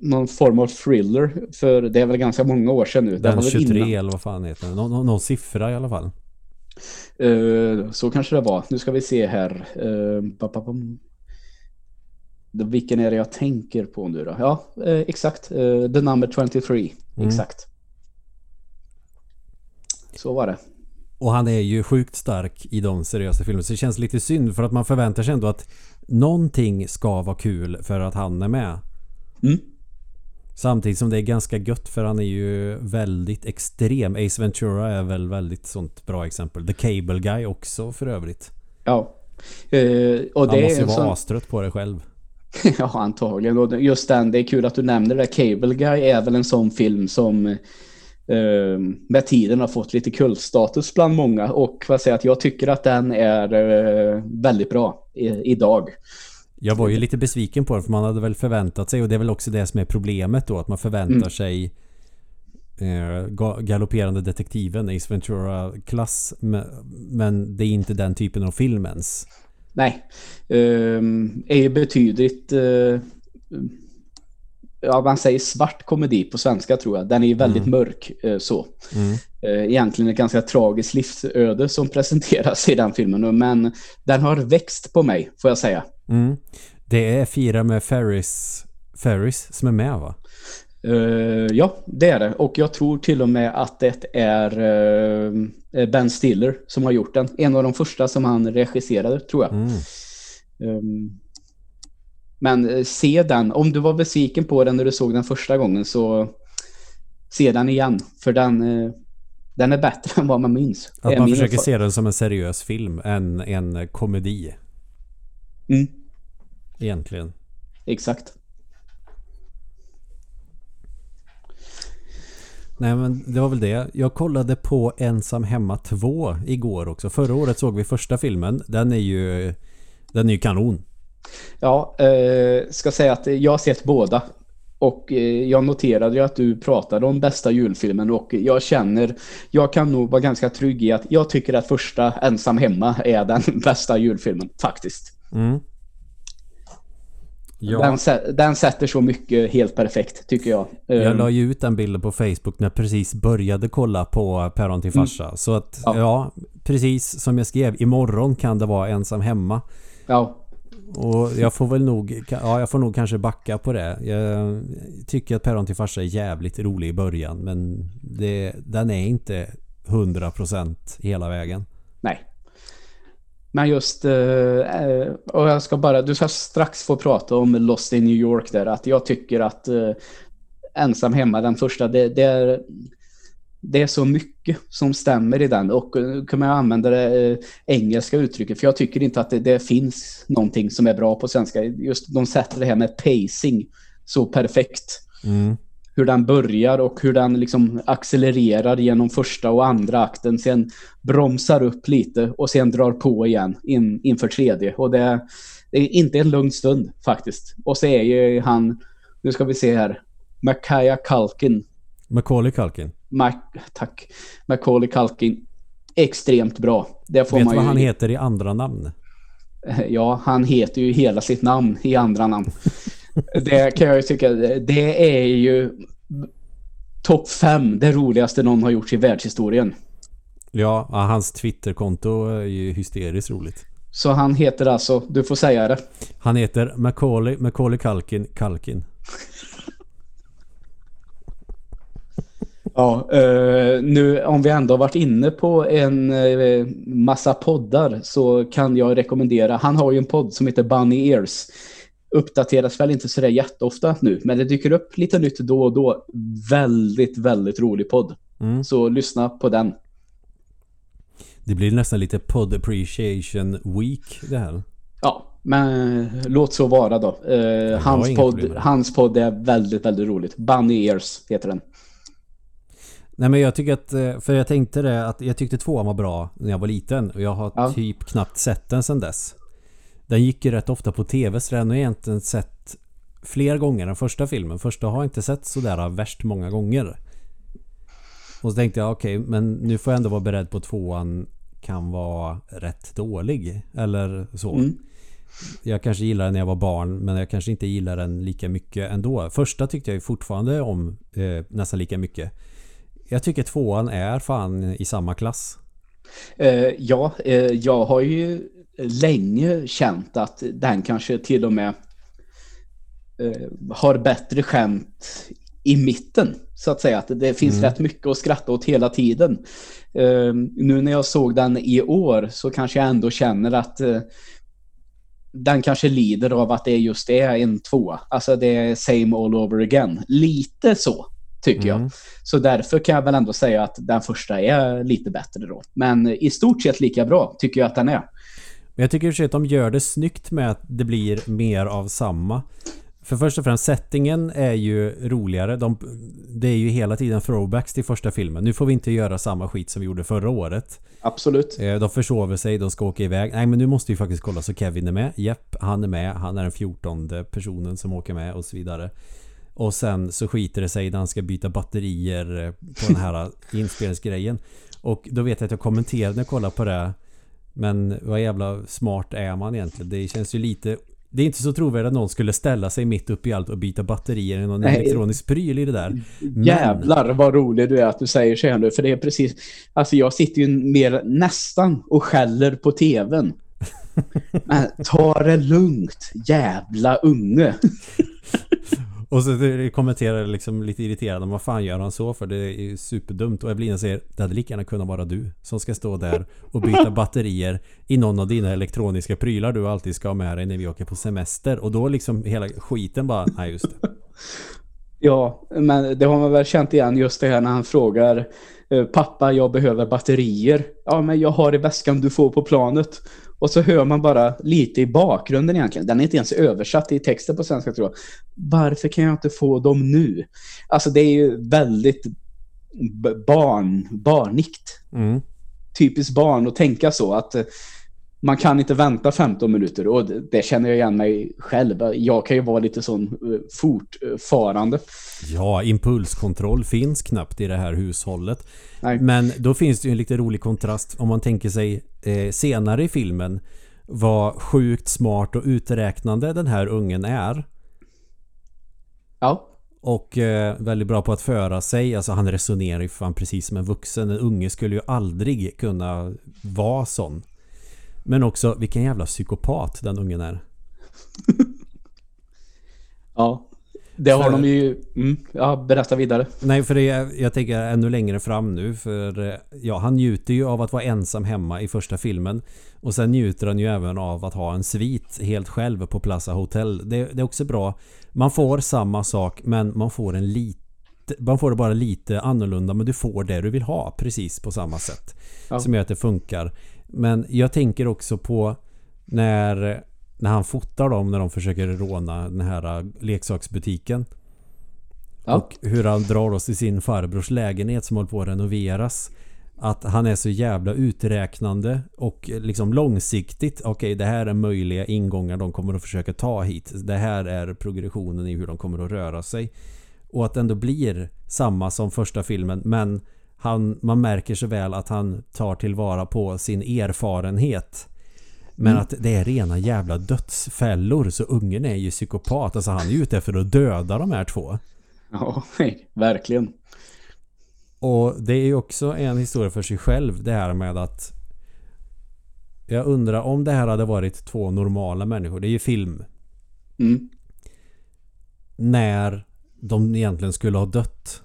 någon form av thriller. För det är väl ganska många år sedan nu. Den 23 innan. eller vad fan heter det? Nå någon, någon siffra i alla fall. Uh, så kanske det var. Nu ska vi se här. Uh, vilken är det jag tänker på nu då? Ja, uh, exakt. The number 23. Mm. Exakt. Så var det. Och han är ju sjukt stark i de seriösa filmerna. Så det känns lite synd för att man förväntar sig ändå att någonting ska vara kul för att han är med. Mm. Samtidigt som det är ganska gött för han är ju väldigt extrem. Ace Ventura är väl väldigt sånt bra exempel. The Cable Guy också för övrigt. Ja. Uh, och det han måste ju vara sån... astrött på det själv. [laughs] ja, antagligen. Och just den, det är kul att du nämner det. Cable Guy är väl en sån film som med tiden har fått lite kultstatus bland många och vad säger att jag tycker att den är uh, väldigt bra idag. Jag var ju lite besviken på den för man hade väl förväntat sig och det är väl också det som är problemet då att man förväntar mm. sig uh, galopperande detektiven Ace Ventura-klass men det är inte den typen av film ens. Nej, uh, är ju betydligt uh, ja, man säger svart komedi på svenska tror jag. Den är ju väldigt mm. mörk eh, så. Mm. Eh, egentligen ett ganska tragiskt livsöde som [laughs] presenteras i den filmen. Men den har växt på mig, får jag säga. Mm. Det är Fira med Ferris, Ferris som är med va? Uh, ja, det är det. Och jag tror till och med att det är uh, Ben Stiller som har gjort den. En av de första som han regisserade, tror jag. Um, men eh, se den. Om du var besviken på den när du såg den första gången så se den igen. För den, eh, den är bättre [laughs] än vad man minns. Att man försöker se den som en seriös film än en komedi. Mm. Egentligen. Exakt. Nej men det var väl det. Jag kollade på Ensam hemma 2 igår också. Förra året såg vi första filmen. Den är ju den är ju kanon. Ja, eh, ska säga att jag har sett båda. Och eh, jag noterade ju att du pratade om bästa julfilmen och jag känner, jag kan nog vara ganska trygg i att jag tycker att första Ensam hemma är den [laughs] bästa julfilmen, faktiskt. Mm. Ja. Den, den, sätter så mycket helt perfekt, tycker jag. Jag ehm. la ju ut den bilden på Facebook när jag precis började kolla på Päron till mm. farsa. Mm. Så att, ja. ja, precis som jag skrev, imorgon kan det vara ensam hemma. Ja. Och jag får väl nog, ja jag får nog kanske backa på det. Jag tycker att Päron till farsa är jävligt rolig i början men det, den är inte 100% hela vägen. Nej. Men just, eh, och jag ska bara, du ska strax få prata om Lost in New York där, att jag tycker att eh, Ensam hemma, den första, det, det är det är så mycket som stämmer i den och nu kan man använda det eh, engelska uttrycket för jag tycker inte att det, det, finns någonting som är bra på svenska. Just de sätter det här med pacing så perfekt. Mm. Hur den börjar och hur den liksom accelererar genom första och andra akten. Sen bromsar upp lite och sen drar på igen in, inför tredje. Och det, det är inte en lugn stund faktiskt. Och så är ju han, nu ska vi se här, Makaya Kalkin. Macaulay Kalkin. Mac, tack. Macaulay Culkin extremt bra. Det får Vet du vad ju... han heter i andra namn? [laughs] Ja, han heter ju hela sitt namn i andra namn. [laughs] det kan jag ju tycka, det är ju topp fem det roligaste någon har gjort i världshistorien. Ja, hans Twitterkonto är ju hysteriskt roligt. Så han heter alltså, du får säga det. Han heter Macaulay, Macaulay Kalkin Kalkin. [laughs] Ja, uh, nu om vi ändå har varit inne på en uh, massa poddar så kan jag rekommendera, han har ju en podd som heter Bunny Ears. Uppdateras väl inte sådär jätteofta nu, men det dyker upp lite nytt då och då. Väldigt, väldigt rolig podd. Mm. Så lyssna på den. Det blir nästan lite podd appreciation week det här. Ja, men låt så vara då. Uh, hans, podd, hans podd är väldigt, väldigt roligt. Bunny Ears heter den. Nej men jag tycker att, eh, för jag tänkte det att jag tyckte tvåan var bra när jag var liten och jag har ja. typ knappt sett den sedan dess. Den gick ju rätt ofta på tv så den har jag egentligen sett fler gånger än första filmen. Första har jag inte sett sådär värst många gånger. Och så tänkte jag okej okay, men nu får jag ändå vara beredd på att tvåan kan vara rätt dålig. Eller så. Mm. Jag kanske gillade den när jag var barn men jag kanske inte gillar den lika mycket ändå. Första tyckte jag fortfarande om eh, nästan lika mycket. Jag tycker tvåan är fan i samma klass. Uh, ja, uh, jag har ju länge känt att den kanske till och med uh, har bättre skämt i mitten så att säga. Att det finns mm. rätt mycket att skratta åt hela tiden. nu när jag såg den i år så kanske jag ändå känner att den kanske lider av att det just är en tvåa. Alltså det är same all over again. Lite så tycker mm. jag. Så därför kan jag väl ändå säga att den första är lite bättre då. Men i stort sett lika bra tycker jag att den är. Men jag tycker i att de gör det snyggt med att det blir mer av samma. För först och främst settingen är ju roligare. De, det är ju hela tiden throwbacks till första filmen. Nu får vi inte göra samma skit som vi gjorde förra året. Absolut. Eh, de försover sig, de ska åka iväg. Nej men nu måste vi faktiskt kolla så Kevin är med. Japp, han är med. Han är den fjortonde personen som åker med och så vidare. Och sen så skiter det sig när han ska byta batterier på den här [laughs] inspelningsgrejen. Och då vet jag att jag kommenterade när jag kollade på det. Men vad jävla smart är man egentligen? Det känns ju lite... Det är inte så trovärdigt att någon skulle ställa sig mitt upp i allt och byta batterier i någon Nej. elektronisk pryl i det där. Men... Jävlar vad rolig du är att du säger så här nu. För det är precis... Alltså jag sitter ju mer nästan och skäller på tvn. [laughs] Men ta det lugnt, jävla unge. Och så kommenterar liksom lite irriterad vad fan gör han så för det är ju superdumt och Evelina säger det hade lika gärna kunnat vara du som ska stå där och byta [laughs] batterier i någon av dina elektroniska prylar du alltid ska ha med dig när vi åker på semester och då liksom hela skiten bara, nej just det. [laughs] Ja, men det har man väl känt igen just det här när han frågar eh, Pappa, jag behöver batterier. Ja, men jag har i väskan du får på planet. Och så hör man bara lite i bakgrunden egentligen. Den är inte ens översatt i texten på svenska tror jag. Varför kan jag inte få dem nu? Alltså det är ju väldigt barn, barnikt. Mm. Typiskt barn att tänka så att eh, man kan inte vänta 15 minuter och det känner jag igen mig själv. Jag kan ju vara lite sån eh, fortfarande. Ja, impulskontroll finns knappt i det här hushållet. Nej. Men då finns det ju en lite rolig kontrast om man tänker sig eh, senare i filmen vad sjukt smart och uträknande den här ungen är. Ja. Och eh, väldigt bra på att föra sig. Alltså han resonerar ju fan precis som en vuxen. En unge skulle ju aldrig kunna vara sån. Men också vilken jävla psykopat den ungen är. [laughs] ja. Det har för, de ju... Mm, ja, berätta vidare. Nej, för det, jag tänker ännu längre fram nu. För ja, han njuter ju av att vara ensam hemma i första filmen. Och sen njuter han ju även av att ha en svit helt själv på Plaza Hotel. Det, det är också bra. Man får samma sak men man får en lite man får det bara lite annorlunda men du får det du vill ha precis på samma sätt. Ja. Som gör att det funkar. Men jag tänker också på när, när han fotar dem när de försöker råna den här leksaksbutiken. Ja. Och hur han drar oss till sin farbrors lägenhet som håller på att renoveras. Att han är så jävla uträknande och liksom långsiktigt. Okej, okay, det här är möjliga ingångar de kommer att försöka ta hit. Det här är progressionen i hur de kommer att röra sig. Och att det ändå blir samma som första filmen men han, man märker så väl att han tar tillvara på sin erfarenhet. Men mm. att det är rena jävla dödsfällor så ungen är ju psykopat. Alltså han är ute efter att döda de här två. Ja, verkligen. Och det är ju också en historia för sig själv det här med att Jag undrar om det här hade varit två normala människor. Det är ju film. Mm. När de egentligen skulle ha dött.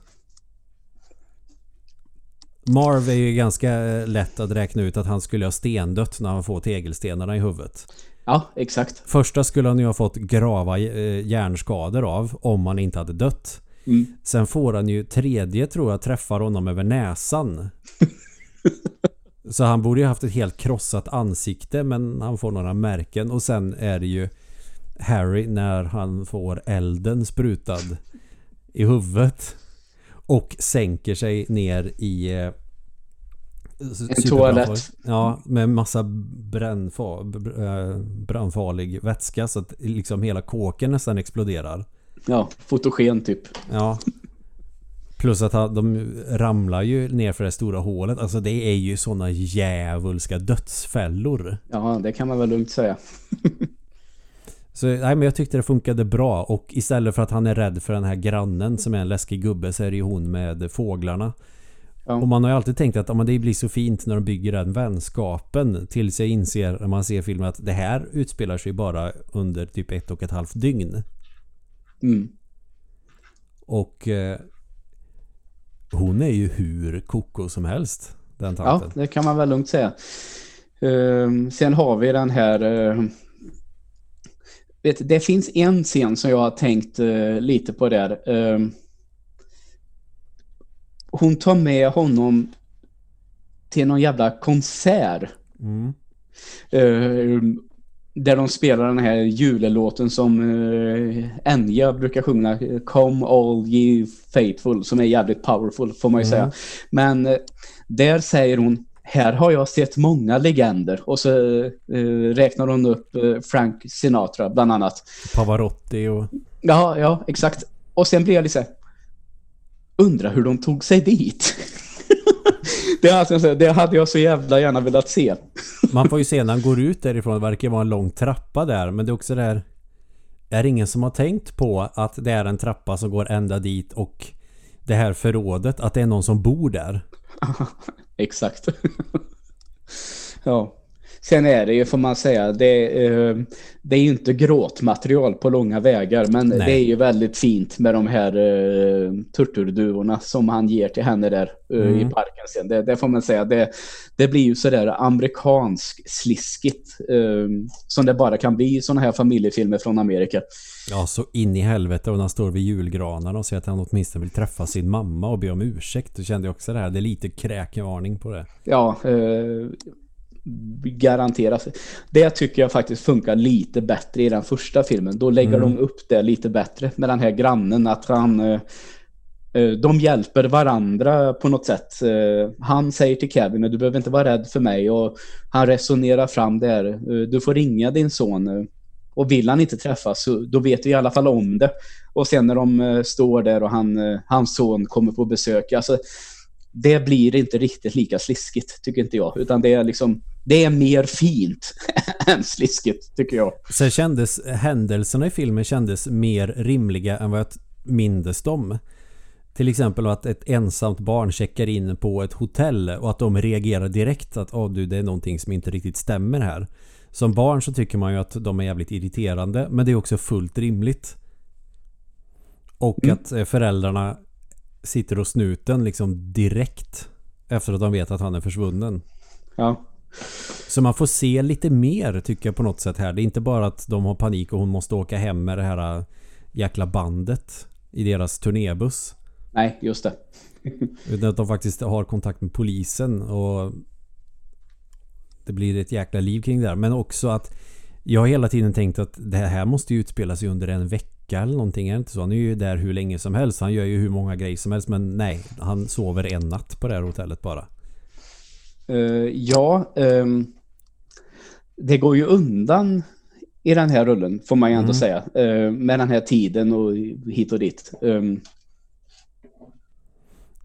Marv är ju ganska eh, lätt att räkna ut att han skulle ha stendött när han får tegelstenarna i huvudet. Ja, exakt. Första skulle han ju ha fått grava eh, hjärnskador av om han inte hade dött. Mm. Sen får han ju tredje tror jag träffar honom över näsan. [laughs] Så han borde ju haft ett helt krossat ansikte men han får några märken och sen är det ju Harry när han får elden sprutad i huvudet och sänker sig ner i eh, En toalett. Ja, med massa brännfa, br- eh, brandfarlig vätska så att liksom hela kåken nästan exploderar. Ja, fotogen typ. Ja. Plus att han- de ramlar ju ner för det stora hålet. Alltså det är ju såna djävulska dödsfällor. Ja, det kan man väl lugnt säga. [laughs] Så nej, men jag tyckte det funkade bra och istället för att han är rädd för den här grannen som är en läskig gubbe så är det ju hon med fåglarna. Ja. Och man har ju alltid tänkt att ja, det blir så fint när de bygger den vänskapen tills jag inser när man ser filmen att det här utspelar sig bara under typ ett och ett halvt dygn. Mm. Och eh, hon är ju hur koko som helst den Ja, tanten. det kan man väl lugnt säga. Ehm, sen har vi den här... ehm, vet, det finns en scen som jag har tänkt eh, lite på där. Ehm, hon tar med honom till någon jävla konsert. Mm. Ehm, där de spelar den här julelåten som uh, Enya brukar sjunga. Come all ye faithful. Som är jävligt powerful får man ju Mm. säga. Men eh, där säger hon här har jag sett många legender. Och så eh, räknar hon upp eh, Frank Sinatra bland annat. Pavarotti och... Ja, ja, exakt. Och sen blir jag lite så här, Undrar hur de tog sig dit. [laughs] det, alltså, det hade jag så jävla gärna velat se. Man får ju se när han går ut därifrån. Det verkar vara en lång trappa där. Men det är också där... Är det ingen som har tänkt på att det är en trappa som går ända dit och det här förrådet, att det är någon som bor där? [laughs] Exakt. [laughs] ja. Sen är det ju, får man säga, det, eh, det är ju inte gråtmaterial på långa vägar, men Nej. det är ju väldigt fint med de här uh, turturduvorna som han ger till henne där eh, Mm. i parken sen. Det, det får man säga, det, det blir ju sådär amerikansk sliskigt eh, som det bara kan bli i sådana här familjefilmer från Amerika. Ja, så in i helvete och när han står vid julgranarna och säger att han åtminstone vill träffa sin mamma och be om ursäkt. Då kände jag också det här. Det är lite kräkvarning på det. Ja, garanterat. Det tycker jag faktiskt funkar lite bättre i den första filmen. Då lägger Mm. de upp det lite bättre med den här grannen. Att han... Eh, eh, de hjälper varandra på något sätt. Eh, han säger till Kevin du behöver inte vara rädd för mig. Och han resonerar fram där. Eh, du får ringa din son. Och vill han inte träffas så då vet vi i alla fall om det. Och sen när de står där och han, hans son kommer på besök. Alltså, det blir inte riktigt lika sliskigt tycker inte jag. Utan det är liksom, det är mer fint [laughs] än sliskigt tycker jag. Sen kändes händelserna i filmen kändes mer rimliga än vad jag mindes dem. Till exempel att ett ensamt barn checkar in på ett hotell och att de reagerar direkt att åh du det är någonting som inte riktigt stämmer här. Som barn så tycker man ju att de är jävligt irriterande men det är också fullt rimligt. Och Mm. att eh, föräldrarna sitter hos snuten liksom direkt efter att de vet att han är försvunnen. Ja. Så man får se lite mer tycker jag på något sätt här. Det är inte bara att de har panik och hon måste åka hem med det här äh, jäkla bandet i deras turnébuss. Nej, just det. [laughs] Utan att de faktiskt har kontakt med polisen och det blir ett jäkla liv kring det där. Men också att jag har hela tiden tänkt att det här måste ju utspela sig under en vecka eller någonting. Är det inte så? Han är ju där hur länge som helst. Han gör ju hur många grejer som helst. Men nej, han sover en natt på det här hotellet bara. Eh, ja, ehm, det går ju undan i den här rullen får man ju ändå Mm. säga. eh, med den här tiden och hit och dit. Ehm,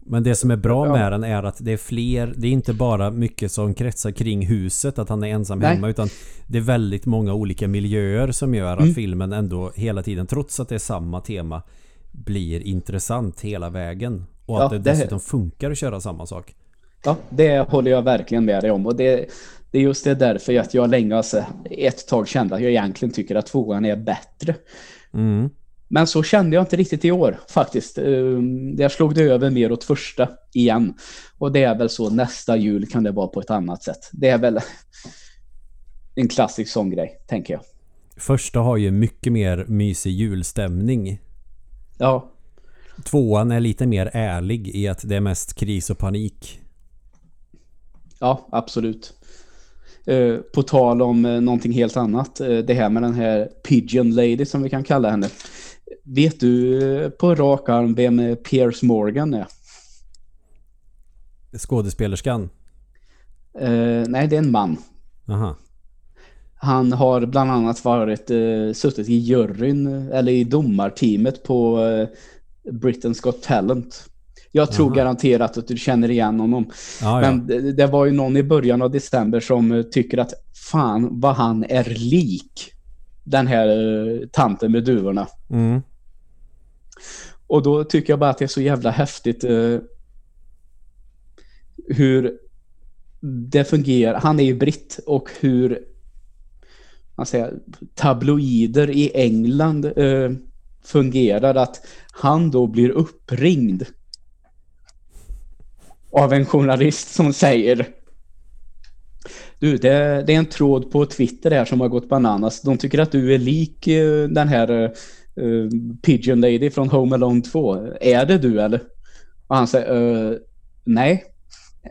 Men det som är bra Ja. med den är att det är fler, det är inte bara mycket som kretsar kring huset, att han är ensam Nej. hemma, utan det är väldigt många olika miljöer som gör att Mm. filmen ändå hela tiden, trots att det är samma tema, blir intressant hela vägen. Och att ja, det, det dessutom funkar att köra samma sak. Ja, det håller jag verkligen med dig om. Och det, det är just det därför att jag länge alltså, ett tag kände att jag egentligen tycker att tvåan är bättre. Mm. Men så kände jag inte riktigt i år faktiskt. Ehm, jag slog det över mer åt första igen. Och det är väl så nästa jul kan det vara på ett annat sätt. Det är väl [laughs] en klassisk sån grej, tänker jag. Första har ju mycket mer mysig julstämning. Ja. Tvåan är lite mer ärlig i att det är mest kris och panik. Ja, absolut. Eh, på tal om eh, någonting helt annat. Eh, det här med den här Pigeon Lady som vi kan kalla henne. Vet du på rak arm vem Piers Morgan är? Skådespelerskan? nej, det är en man. Aha. Han har bland annat varit uh, suttit i juryn eller i domarteamet på uh, Britain's Got Talent. Jag tror Aha. garanterat att du känner igen honom. Ja, Men det, det, var ju någon i början av december som uh, tycker att fan vad han är lik den här uh, tanten med duvorna. Mm. Och då tycker jag bara att det är så jävla häftigt eh, hur det fungerar. Han är ju britt och hur man säger, tabloider i England eh, fungerar. Att han då blir uppringd av en journalist som säger du, det, det, är en tråd på Twitter här som har gått bananas. De tycker att du är lik eh, den här eh, uh, Pigeon Lady från Home Alone 2. Är det du eller? Och han säger uh, nej.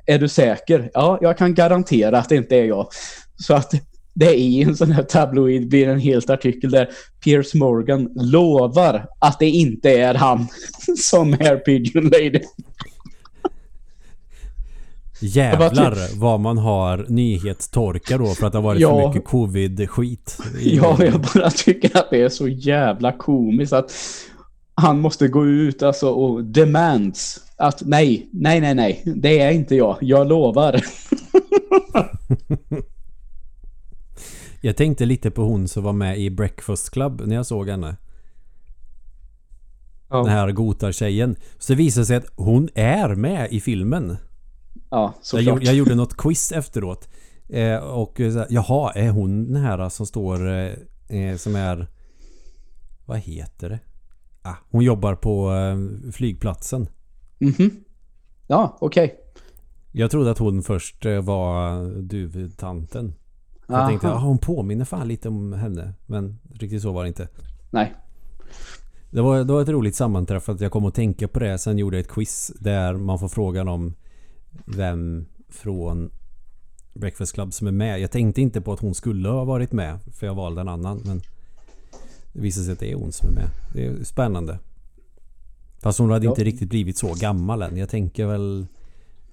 Är du säker? Ja, jag kan garantera att det inte är jag. Så att det i en sån här tabloid blir en helt artikel där Piers Morgan lovar att det inte är han [laughs] som är Pigeon Lady. Jävlar vad man har nyhetstorka då för att det har varit ja, för mycket covid-skit. Ja, jag bara tycker att det är så jävla komiskt att han måste gå ut alltså och demands att nej, nej, nej, nej, det är inte jag, jag lovar. [laughs] [laughs] Jag tänkte lite på hon som var med i Breakfast Club när jag såg henne. Ja. Den här Gotar-tjejen. Så det visade sig att hon är med i filmen. Ja, såklart. Jag, jag gjorde något quiz efteråt. Eh, och så, jaha, är hon den här som står eh, eh, som är... Vad heter det? Ah, hon jobbar på eh, flygplatsen. Mhm. Mm ja, okej. Okay. Jag trodde att hon först eh, var duvtanten. Jag tänkte, ja hon påminner fan lite om henne. Men riktigt så var det inte. Nej. Det var, det var ett roligt sammanträffande. Jag kom att tänka på det. Sen gjorde jag ett quiz där man får frågan om vem från Breakfast Club som är med. Jag tänkte inte på att hon skulle ha varit med. För jag valde en annan. Men det visade sig att det är hon som är med. Det är spännande. Fast hon hade ja. inte riktigt blivit så gammal än. Jag tänker väl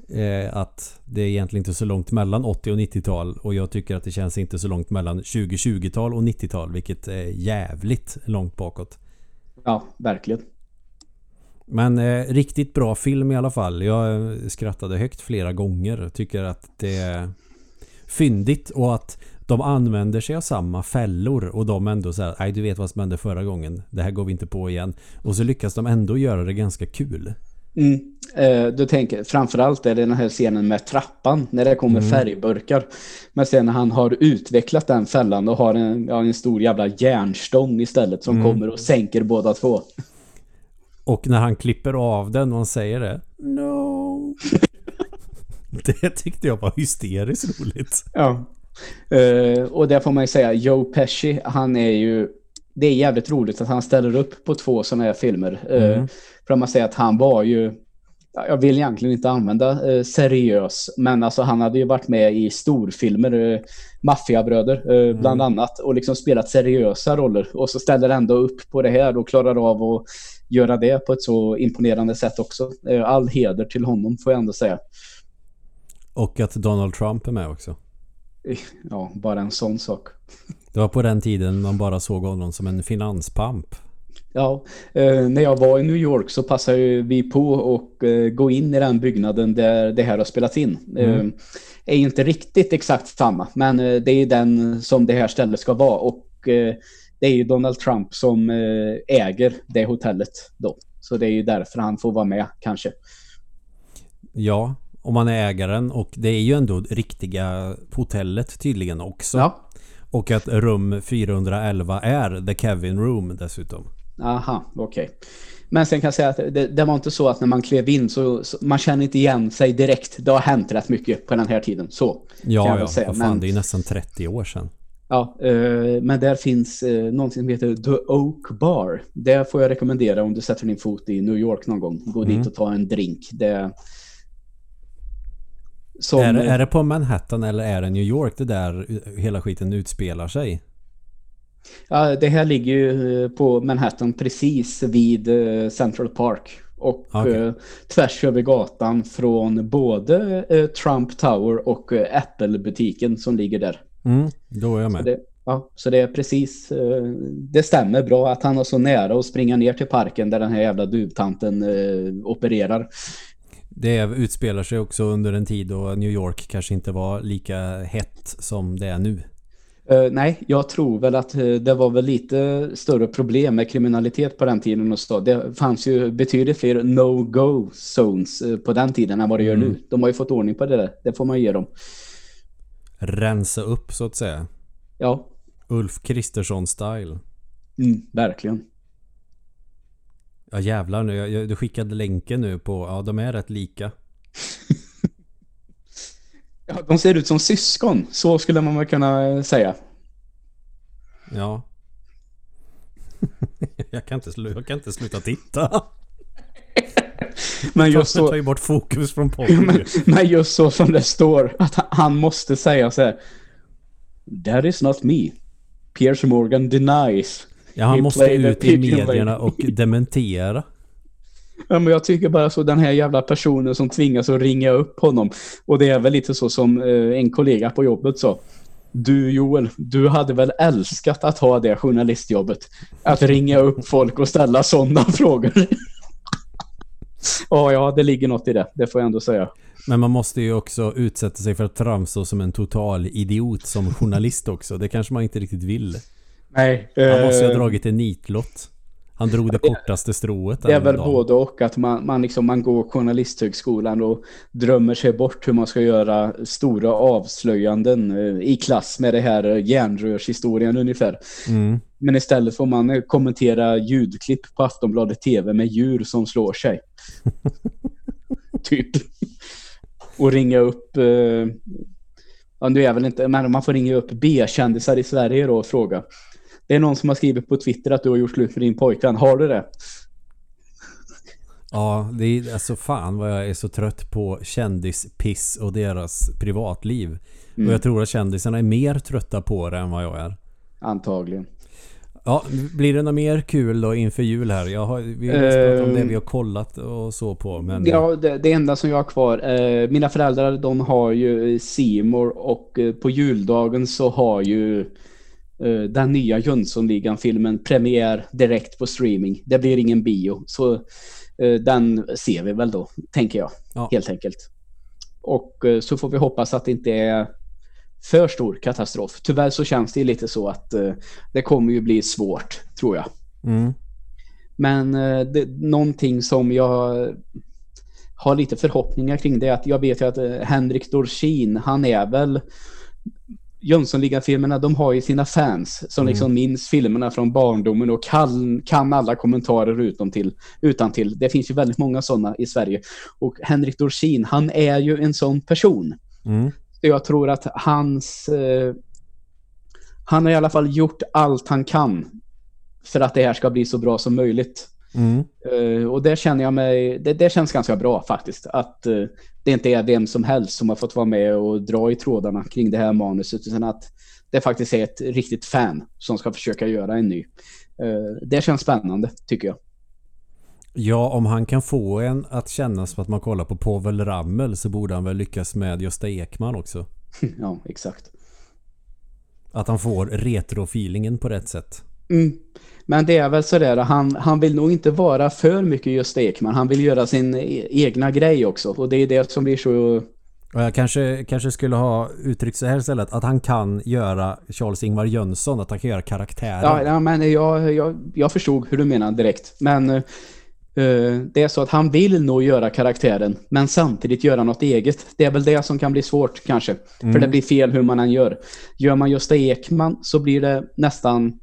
eh, att det är egentligen inte så långt mellan 80 och 90-tal och jag tycker att det känns inte så långt mellan 2020-tal och 90-tal vilket är jävligt långt bakåt. Ja, verkligen. Men eh, riktigt bra film i alla fall. Jag skrattade högt flera gånger. Tycker att det är fyndigt och att de använder sig av samma fällor och de ändå säger nej du vet vad som hände förra gången. Det här går vi inte på igen. Och så lyckas de ändå göra det ganska kul. Mm. Eh, du tänker, framförallt är det den här scenen med trappan när det kommer mm. färgburkar. Men sen när han har utvecklat den fällan och har en, ja, en stor jävla järnstång istället som mm. kommer och sänker båda två. Och när han klipper av den och han säger det. No. [laughs] det tyckte jag var hysteriskt roligt. Ja. Uh, och där får man ju säga, Joe Pesci, han är ju det är jävligt roligt att han ställer upp på två sådana här filmer. Eh, mm. Uh, för man säger att han var ju, jag vill egentligen inte använda uh, seriös, men alltså han hade ju varit med i storfilmer, uh, Maffiabröder uh, mm. bland annat, och liksom spelat seriösa roller. Och så ställer ändå upp på det här och klarar av att göra det på ett så imponerande sätt också. all heder till honom får jag ändå säga. Och att Donald Trump är med också. Ja, bara en sån sak. Det var på den tiden man bara såg honom som en finanspamp. Ja, eh, när jag var i New York så passade vi på att eh, gå in i den byggnaden där det här har spelats in. Mm. Eh, är inte riktigt exakt samma, men eh, det är den som det här stället ska vara och eh, det är ju Donald Trump som eh, äger det hotellet då. Så det är ju därför han får vara med kanske. Ja, om man är ägaren och det är ju ändå riktiga hotellet tydligen också. Ja, Och att rum 411 är The Kevin Room dessutom. aha, okej. Men sen kan jag säga att det, det var inte så att när man klev in så, så man känner inte igen sig direkt. Det har hänt rätt mycket på den här tiden. Så Ja, ja. Vad fan, Men- det är ju nästan 30 år sedan. Ja, eh, men där finns eh, någonting som heter The Oak Bar. Det får jag rekommendera om du sätter din fot i New York någon gång. Gå Mm. dit och ta en drink. Det... Som, Är, är det på Manhattan eller är det New York det där hela skiten utspelar sig? ja, det här ligger ju eh, på Manhattan precis vid eh, Central Park. Och Okej. eh, tvärs över gatan från både Trump Tower och Apple-butiken som ligger där. Mm, då är jag med. Det, ja, så det är precis, eh, det stämmer bra att han har så nära att springa ner till parken där den här jävla duvtanten eh, opererar. Det utspelar sig också under en tid då New York kanske inte var lika hett som det är nu. Eh, nej, jag tror väl att eh, det var väl lite större problem med kriminalitet på den tiden och så. Det fanns ju betydligt fler no-go zones eh, på den tiden än vad det gör Mm. nu. De har ju fått ordning på det där, det får man ge dem. Rensa upp så att säga. Ja, Ulf Kristersson-style. mm, verkligen. Ja jävlar nu, jag, jag, du skickade länken nu på, ja de är rätt lika. [laughs] Ja, de ser ut som syskon, så skulle man väl kunna eh, säga. Ja. [laughs] jag, kan inte jag kan inte sluta titta. Men just Jag tar så, ju bort fokus från [laughs] podden. men, men just så som det står, att han- måste säga så här. That is not me. Piers Morgan denies. Ja, han He måste ut i medierna och [laughs] dementera. Ja, men jag tycker bara så den här jävla personen som tvingas att ringa upp honom. Och det är väl lite så som eh, en kollega på jobbet sa. Du Joel, du hade väl älskat att ha det journalistjobbet. Att ringa upp folk och ställa sådana [laughs] frågor. Ja, ja, det ligger något i det. Det får jag ändå säga. Men man måste ju också utsätta sig för att framstå som en total idiot som journalist också. Det kanske man inte riktigt vill. Nej. Han måste ju ha eh, dragit en nitlott. Han drog det kortaste strået Det är väl dagen. både och att man, man, liksom, man går journalisthögskolan och drömmer sig bort hur man ska göra stora avslöjanden eh, i klass med det här eh, järnrörshistorien ungefär. Mm. Men istället får man eh, kommentera ljudklipp på Aftonbladet TV med djur som slår sig. [laughs] typ. Och ringa upp, eh, ja nu är väl inte, men man får ringa upp B-kändisar i Sverige då och fråga. Det är någon som har skrivit på Twitter att du har gjort slut med din pojkvän. Har du det? Ja, det är alltså fan vad jag är så trött på kändispiss och deras privatliv. Mm. Och jag tror att kändisarna är mer trötta på det än vad jag är. Antagligen. Ja, blir det något mer kul då inför jul här? Jag har, vi har pratat om det vi har kollat och så på. Men Ja, det, det enda som jag har kvar. Eh, mina föräldrar de har ju Seymour och eh, på juldagen så har ju eh, den nya Jönssonligan-filmen premiär direkt på streaming. Det blir ingen bio. Så eh, den ser vi väl då, tänker jag. Ja. Helt enkelt. Och eh, så får vi hoppas att det inte är för stor katastrof. Tyvärr så känns det lite så att eh, det kommer ju bli svårt, tror jag. mm, Men eh, det, någonting som jag har lite förhoppningar kring det är att jag vet ju att eh, Henrik Dorsin, han är väl Jönssonligan-filmerna, de har ju sina fans som Mm. liksom minns filmerna från barndomen och kan, kan alla kommentarer utan till, utan till. Det finns ju väldigt många sådana i Sverige. Och Henrik Dorsin, han är ju en sån person. mm, jag tror att hans... Eh, han har i alla fall gjort allt han kan för att det här ska bli så bra som möjligt. mm. Eh, och det känner jag mig, det, det känns ganska bra faktiskt. Att eh, det inte är vem som helst som har fått vara med och dra i trådarna kring det här manuset. Utan att det faktiskt är ett riktigt fan som ska försöka göra en ny. Eh, det känns spännande tycker jag. Ja, om han kan få en att känna som att man kollar på Povel Ramel så borde han väl lyckas med Gösta Ekman också. [laughs] ja, exakt. Att han får retrofeelingen på rätt sätt. Mm. Men det är väl sådär, han, han vill nog inte vara för mycket Gösta Ekman. Han vill göra sin e- egna grej också. Och det är det som blir så... Och jag kanske, kanske skulle ha uttryckt så här istället. Att han kan göra Charles-Ingvar Jönsson. Att han kan göra karaktärer. Ja, ja men jag, jag, jag förstod hur du menar direkt. Men Eh, det är så att han vill nog göra karaktären, men samtidigt göra något eget. Det är väl det som kan bli svårt kanske. Mm. För det blir fel hur man än gör. Gör man Gösta Ekman så blir det nästan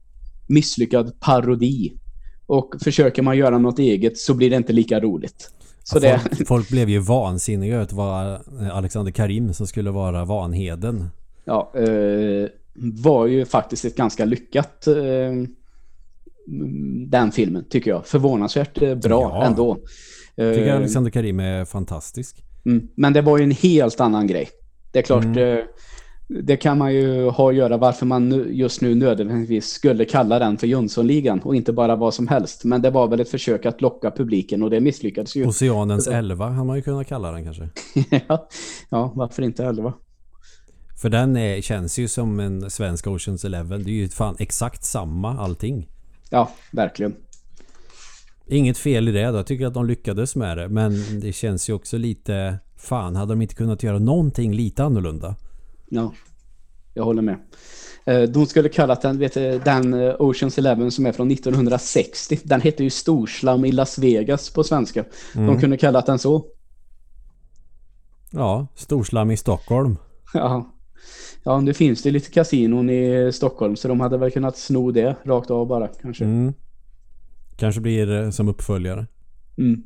misslyckad parodi. Och försöker man göra något eget så blir det inte lika roligt. Så Ja, det, folk, folk blev ju vansinniga att det var Alexander Karim som skulle vara Vanheden. ja, eh, var ju faktiskt ett ganska lyckat eh, mm, den filmen tycker jag. Förvånansvärt eh, bra Ja. ändå. Jag tycker Eh, Alexander Karim är fantastisk. Mm. Men det var ju en helt annan grej. Det är klart, Mm. eh, det kan man ju ha att göra varför man just nu nödvändigtvis skulle kalla den för Jönssonligan och inte bara vad som helst. Men det var väl ett försök att locka publiken och det misslyckades ju. Oceanens 11 hade man ju kunnat kalla den kanske. [laughs] ja. ja, varför inte 11? För den är, känns ju som en svensk Oceans 11. Det är ju fan exakt samma allting. Ja, verkligen. Inget fel i det då. Jag tycker att de lyckades med det. Men det känns ju också lite... Fan, hade de inte kunnat göra någonting lite annorlunda? Ja, jag håller med. Eh, De skulle kallat den, vet du, den eh, Oceans Eleven som är från 1960. Den hette ju Storslam i Las Vegas på svenska. De kunde kallat den så. Ja, Storslam i Stockholm. Ja. Ja, nu finns det lite kasinon i Stockholm så de hade väl kunnat sno det rakt av bara kanske. Mm. Kanske blir eh, som uppföljare. Mm.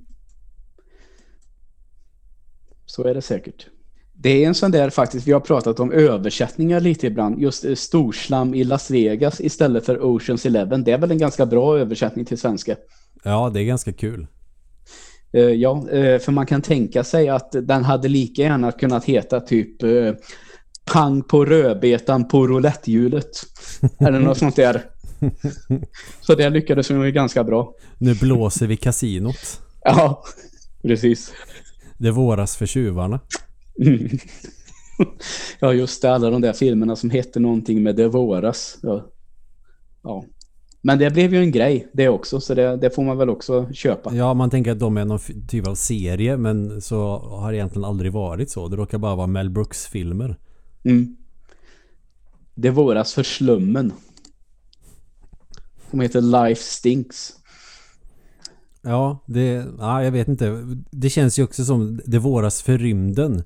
Så är det säkert. Det är en sån där faktiskt, vi har pratat om översättningar lite ibland. Just eh, Storslam i Las Vegas istället för Oceans Eleven. Det är väl en ganska bra översättning till svenska. Ja, det är ganska kul. Eh, ja, eh, för man kan tänka sig att den hade lika gärna kunnat heta typ Pang på rödbetan på roulettehjulet. Eller något sånt där. [laughs] Så det lyckades de ju ganska bra. Nu blåser vi kasinot. Ja, precis. Det våras för tjuvarna. Mm. [laughs] ja, just det. Alla de där filmerna som hette någonting med Det våras. Ja. ja. Men det blev ju en grej det också, så det, det får man väl också köpa. Ja, man tänker att de är någon typ av serie men så har det egentligen aldrig varit så. Det råkar bara vara Mel Brooks-filmer. Mm. Det våras för slummen. Som heter Life Stinks. Ja, det... Ja, jag vet inte. Det känns ju också som Det våras för rymden.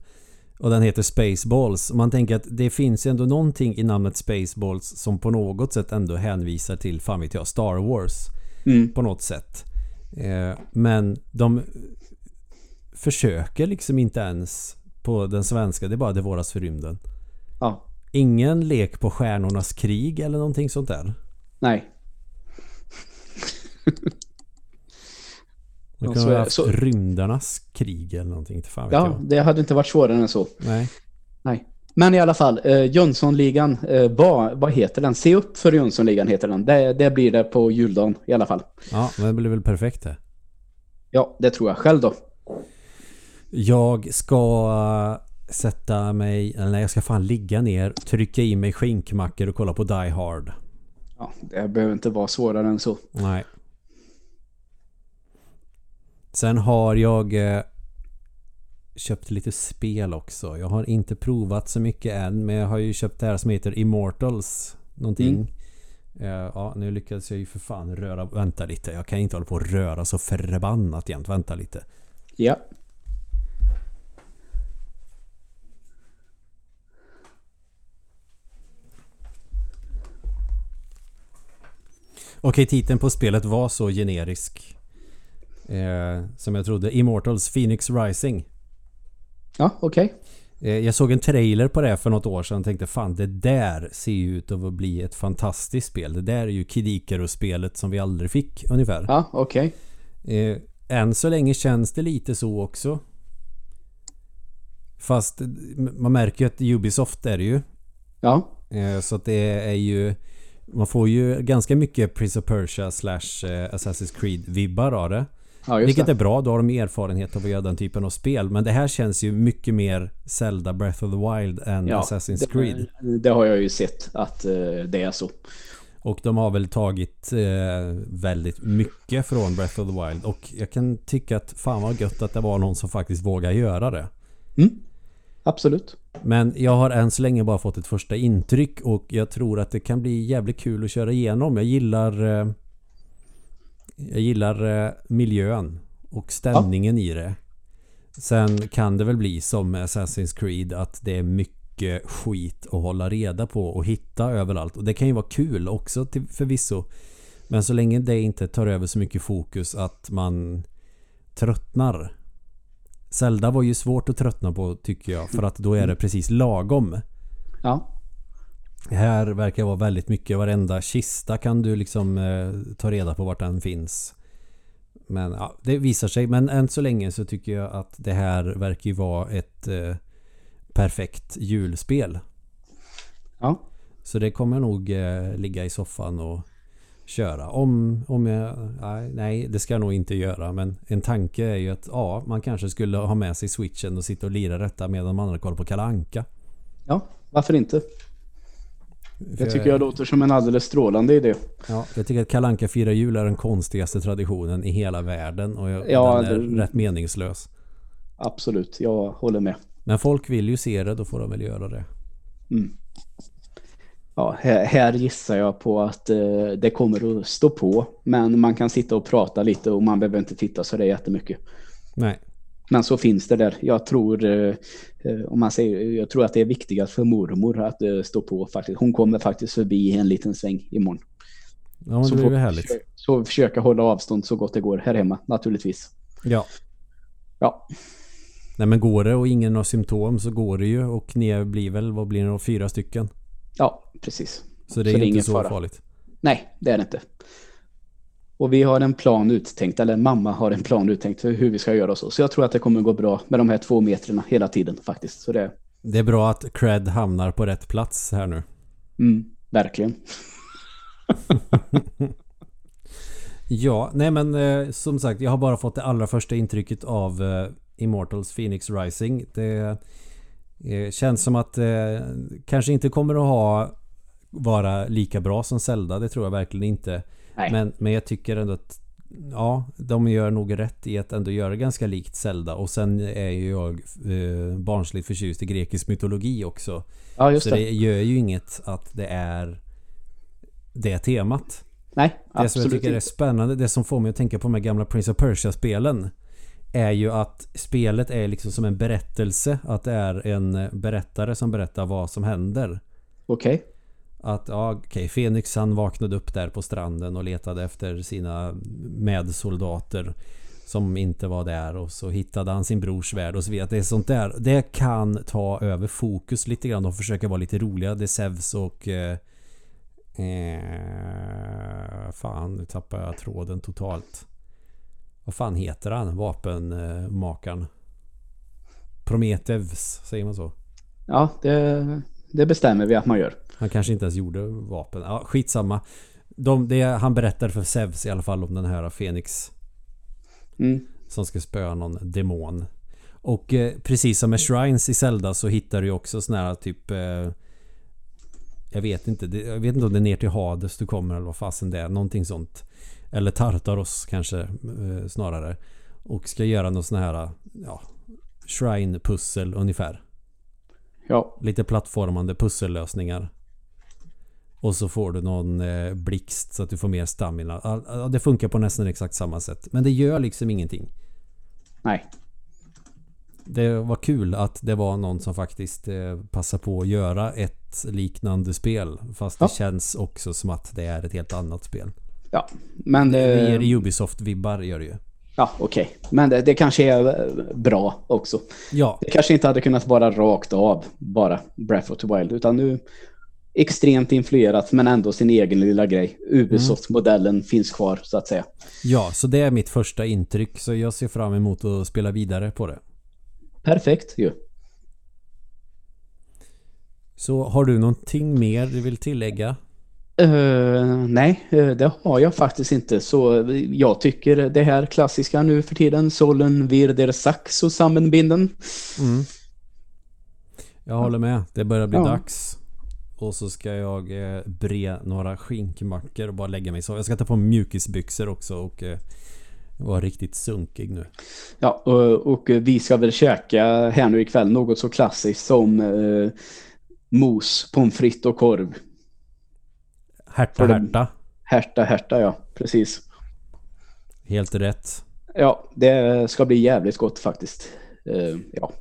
Och den heter Spaceballs. Och Man tänker att det finns ju ändå någonting i namnet Spaceballs som på något sätt ändå hänvisar till, fan vet jag, Star Wars. Mm. På något sätt. Eh, men de försöker liksom inte ens på den svenska. Det är bara Det våras för rymden. Ja, Ingen lek på stjärnornas krig eller någonting sånt där. nej. [laughs] Ja, kunde ha det. haft Så- rymdernas krig eller någonting. Inte fan vet Ja, jag. det hade inte varit svårare än så. Nej. Nej. Men i alla fall, eh, Jönssonligan, eh, vad, vad heter den? Se upp för Jönssonligan heter den. Det, det blir det på juldagen i alla fall. Ja, men det blir väl perfekt det. Ja, det tror jag själv då. Jag ska sätta mig, eller nej jag ska fan ligga ner, trycka i mig skinkmackor och kolla på Die Hard. Ja, det behöver inte vara svårare än så. Nej. Sen har jag eh, köpt lite spel också. Jag har inte provat så mycket än men jag har ju köpt det här som heter Immortals. Någonting. Eh, ja, nu lyckades jag ju för fan röra... Vänta lite. Jag kan inte hålla på och röra så förbannat jämt. Vänta lite. Ja. Okej, titeln på spelet var så generisk. Eh, som jag trodde. Immortals Phoenix Rising. Ja, okej. Eh, jag såg en trailer på det för något år sedan och tänkte fan det där ser ju ut att bli ett fantastiskt spel. Det där är ju Kid Icarus-spelet som vi aldrig fick ungefär. Ja, okej. Eh, än så länge känns det lite så också. Fast man märker ju att Ubisoft är det ju. Ja. Eh, så att det är ju... Man får ju ganska mycket Prince of Persia slash eh, Assassin's Creed-vibbar av det. Ja, Vilket det. är bra, då har de erfarenhet av att göra den typen av spel. Men det här känns ju mycket mer Zelda Breath of the Wild än Ja, Assassin's Creed. Det, det har jag ju sett att eh, det är så. Och de har väl tagit eh, väldigt mycket från Breath of the Wild. Och jag kan tycka att fan vad gött att det var någon som faktiskt vågar göra det. Mm. Absolut. Men jag har än så länge bara fått ett första intryck och jag tror att det kan bli jävligt kul att köra igenom. Jag gillar... Eh, jag gillar eh, miljön. Och stämningen ja. i det. Sen kan det väl bli som med Assassin's Creed att det är mycket skit att hålla reda på och hitta överallt. Och det kan ju vara kul också till, förvisso. Men så länge det inte tar över så mycket fokus att man tröttnar. Zelda var ju svårt att tröttna på tycker jag. För att då är det precis lagom. Ja. Här verkar det vara väldigt mycket. Varenda kista kan du liksom eh, ta reda på vart den finns. Men ja, det visar sig. Men än så länge så tycker jag att det här verkar ju vara ett eh, perfekt julspel. Ja. Så det kommer nog eh, ligga i soffan och köra. Om, om jag... Nej, det ska jag nog inte göra. Men en tanke är ju att ja, man kanske skulle ha med sig switchen och sitta och lira detta medan man andra kollar på Kalanka. Ja, varför inte? Det tycker jag låter som en alldeles strålande idé. Ja, jag tycker att Kalanka firar jul är den konstigaste traditionen i hela världen och jag, ja, den är det, rätt meningslös. Absolut, jag håller med. Men folk vill ju se det, då får de väl göra det. Mm. Ja, här, här, gissar jag på att eh, det kommer att stå på. Men man kan sitta och prata lite och man behöver inte titta så det är jättemycket. Nej. Men så finns det där. Jag tror, eh, eh, om man säger, jag tror att det är viktigast för mormor att eh, stå på faktiskt. Hon kommer faktiskt förbi en liten sväng imorgon. Ja, så det är härligt. Försöka, så försöka hålla avstånd så gott det går här hemma, naturligtvis. Ja. Ja. Nej men går det och ingen har symptom så går det ju och ni blir väl, vad blir det, fyra stycken? Ja, precis. Så det är, så inte så fara. farligt? Nej, det är det inte. Och vi har en plan uttänkt, eller mamma har en plan uttänkt för hur vi ska göra så. Så jag tror att det kommer gå bra med de här två metrarna hela tiden faktiskt. Så det... det är bra att cred hamnar på rätt plats här nu. Mm, verkligen. [laughs] ja, nej men eh, som sagt, jag har bara fått det allra första intrycket av eh, Immortals Phoenix Rising. Det eh, känns som att eh, kanske inte kommer att ha vara lika bra som Zelda, det tror jag verkligen inte. Men, men jag tycker ändå att Ja, de gör nog rätt i att ändå göra ganska likt Zelda. Och sen är ju jag eh, barnsligt förtjust i grekisk mytologi också. Ja, just Så det. det gör ju inget att det är det temat. Nej, absolut Det som jag tycker är spännande, det som får mig att tänka på de här gamla Prince of Persia-spelen är ju att spelet är liksom som en berättelse. Att det är en berättare som berättar vad som händer. Okej. Okay. Att ja, okej, okay, Fenix han vaknade upp där på stranden och letade efter sina medsoldater som inte var där och så hittade han sin brors värld och så vidare. Det är sånt där. Det kan ta över fokus lite grann och försöka vara lite roliga. Det är Zeus och eh, eh, fan, nu tappar jag tråden totalt. Vad fan heter han? Vapenmakaren. Prometheus, säger man så? Ja, det, det bestämmer vi att man gör. Han kanske inte ens gjorde vapen. Ja, skitsamma. De, det, han berättar för Zeus i alla fall om den här Fenix. Mm. Som ska spöa någon demon. Och eh, precis som med Shrines i Zelda så hittar du också sån här typ... Eh, jag vet inte. Det, jag vet inte om det är ner till Hades du kommer eller vad fasen det är. Någonting sånt. Eller Tartaros kanske eh, snarare. Och ska göra någon sån här ja, Shrine-pussel ungefär. Ja. Lite plattformande pussellösningar. Och så får du någon eh, blixt så att du får mer stamina. Det funkar på nästan exakt samma sätt. Men det gör liksom ingenting. Nej. Det var kul att det var någon som faktiskt eh, passade på att göra ett liknande spel. Fast ja. det känns också som att det är ett helt annat spel. Ja, men... Det ger Ubisoft-vibbar gör det ju. Ja, okej. Okay. Men det, det, kanske är eh, bra också. Ja. Det kanske inte hade kunnat vara rakt av bara Breath of the Wild. Utan nu extremt influerat men ändå sin egen lilla grej. Ubisoft-modellen mm. finns kvar så att säga. Ja, så det är mitt första intryck. Så jag ser fram emot att spela vidare på det. Perfekt ju. Så har du någonting mer du vill tillägga? Uh, nej, uh, det har jag faktiskt inte. Så jag tycker det här klassiska nu för tiden, Solen vir der Sax och sammanbinden. Mm. Jag håller med. Det börjar bli ja. dags. Och så ska jag eh, bre några skinkmackor och bara lägga mig så. Jag ska ta på mjukisbyxor också och eh, vara riktigt sunkig nu. Ja, och, och, vi ska väl käka här nu ikväll något så klassiskt som eh, mos, pommes frites och korv. Härta, härta. Härta, härta, ja. Precis. Helt rätt. Ja, det ska bli jävligt gott faktiskt. Uh, ja.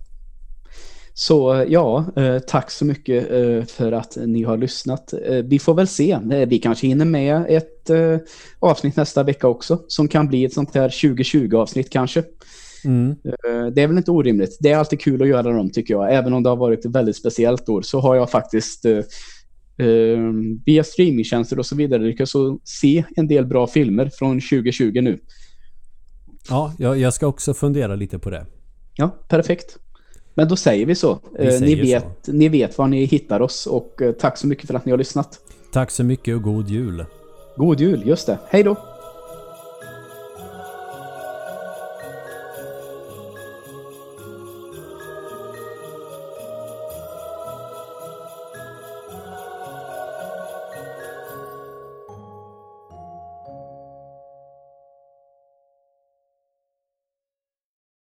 Så ja, uh, tack så mycket uh, för att ni har lyssnat. vi får väl se. vi kanske hinner med ett avsnitt nästa vecka också. Som kan bli ett sånt här 2020 avsnitt kanske. Mm. Det är väl inte orimligt. Det är alltid kul att göra dem tycker jag. Även om det har varit ett väldigt speciellt år så har jag faktiskt via streamingtjänster och så vidare lyckats se en del bra filmer från 2020 nu. Ja, jag, jag ska också fundera lite på det. Ja, perfekt. Men då säger vi så. Vi eh, ni, vet, så. ni vet var ni hittar oss och eh, tack så mycket för att ni har lyssnat. Tack så mycket och god jul. God jul, just det. Hej då!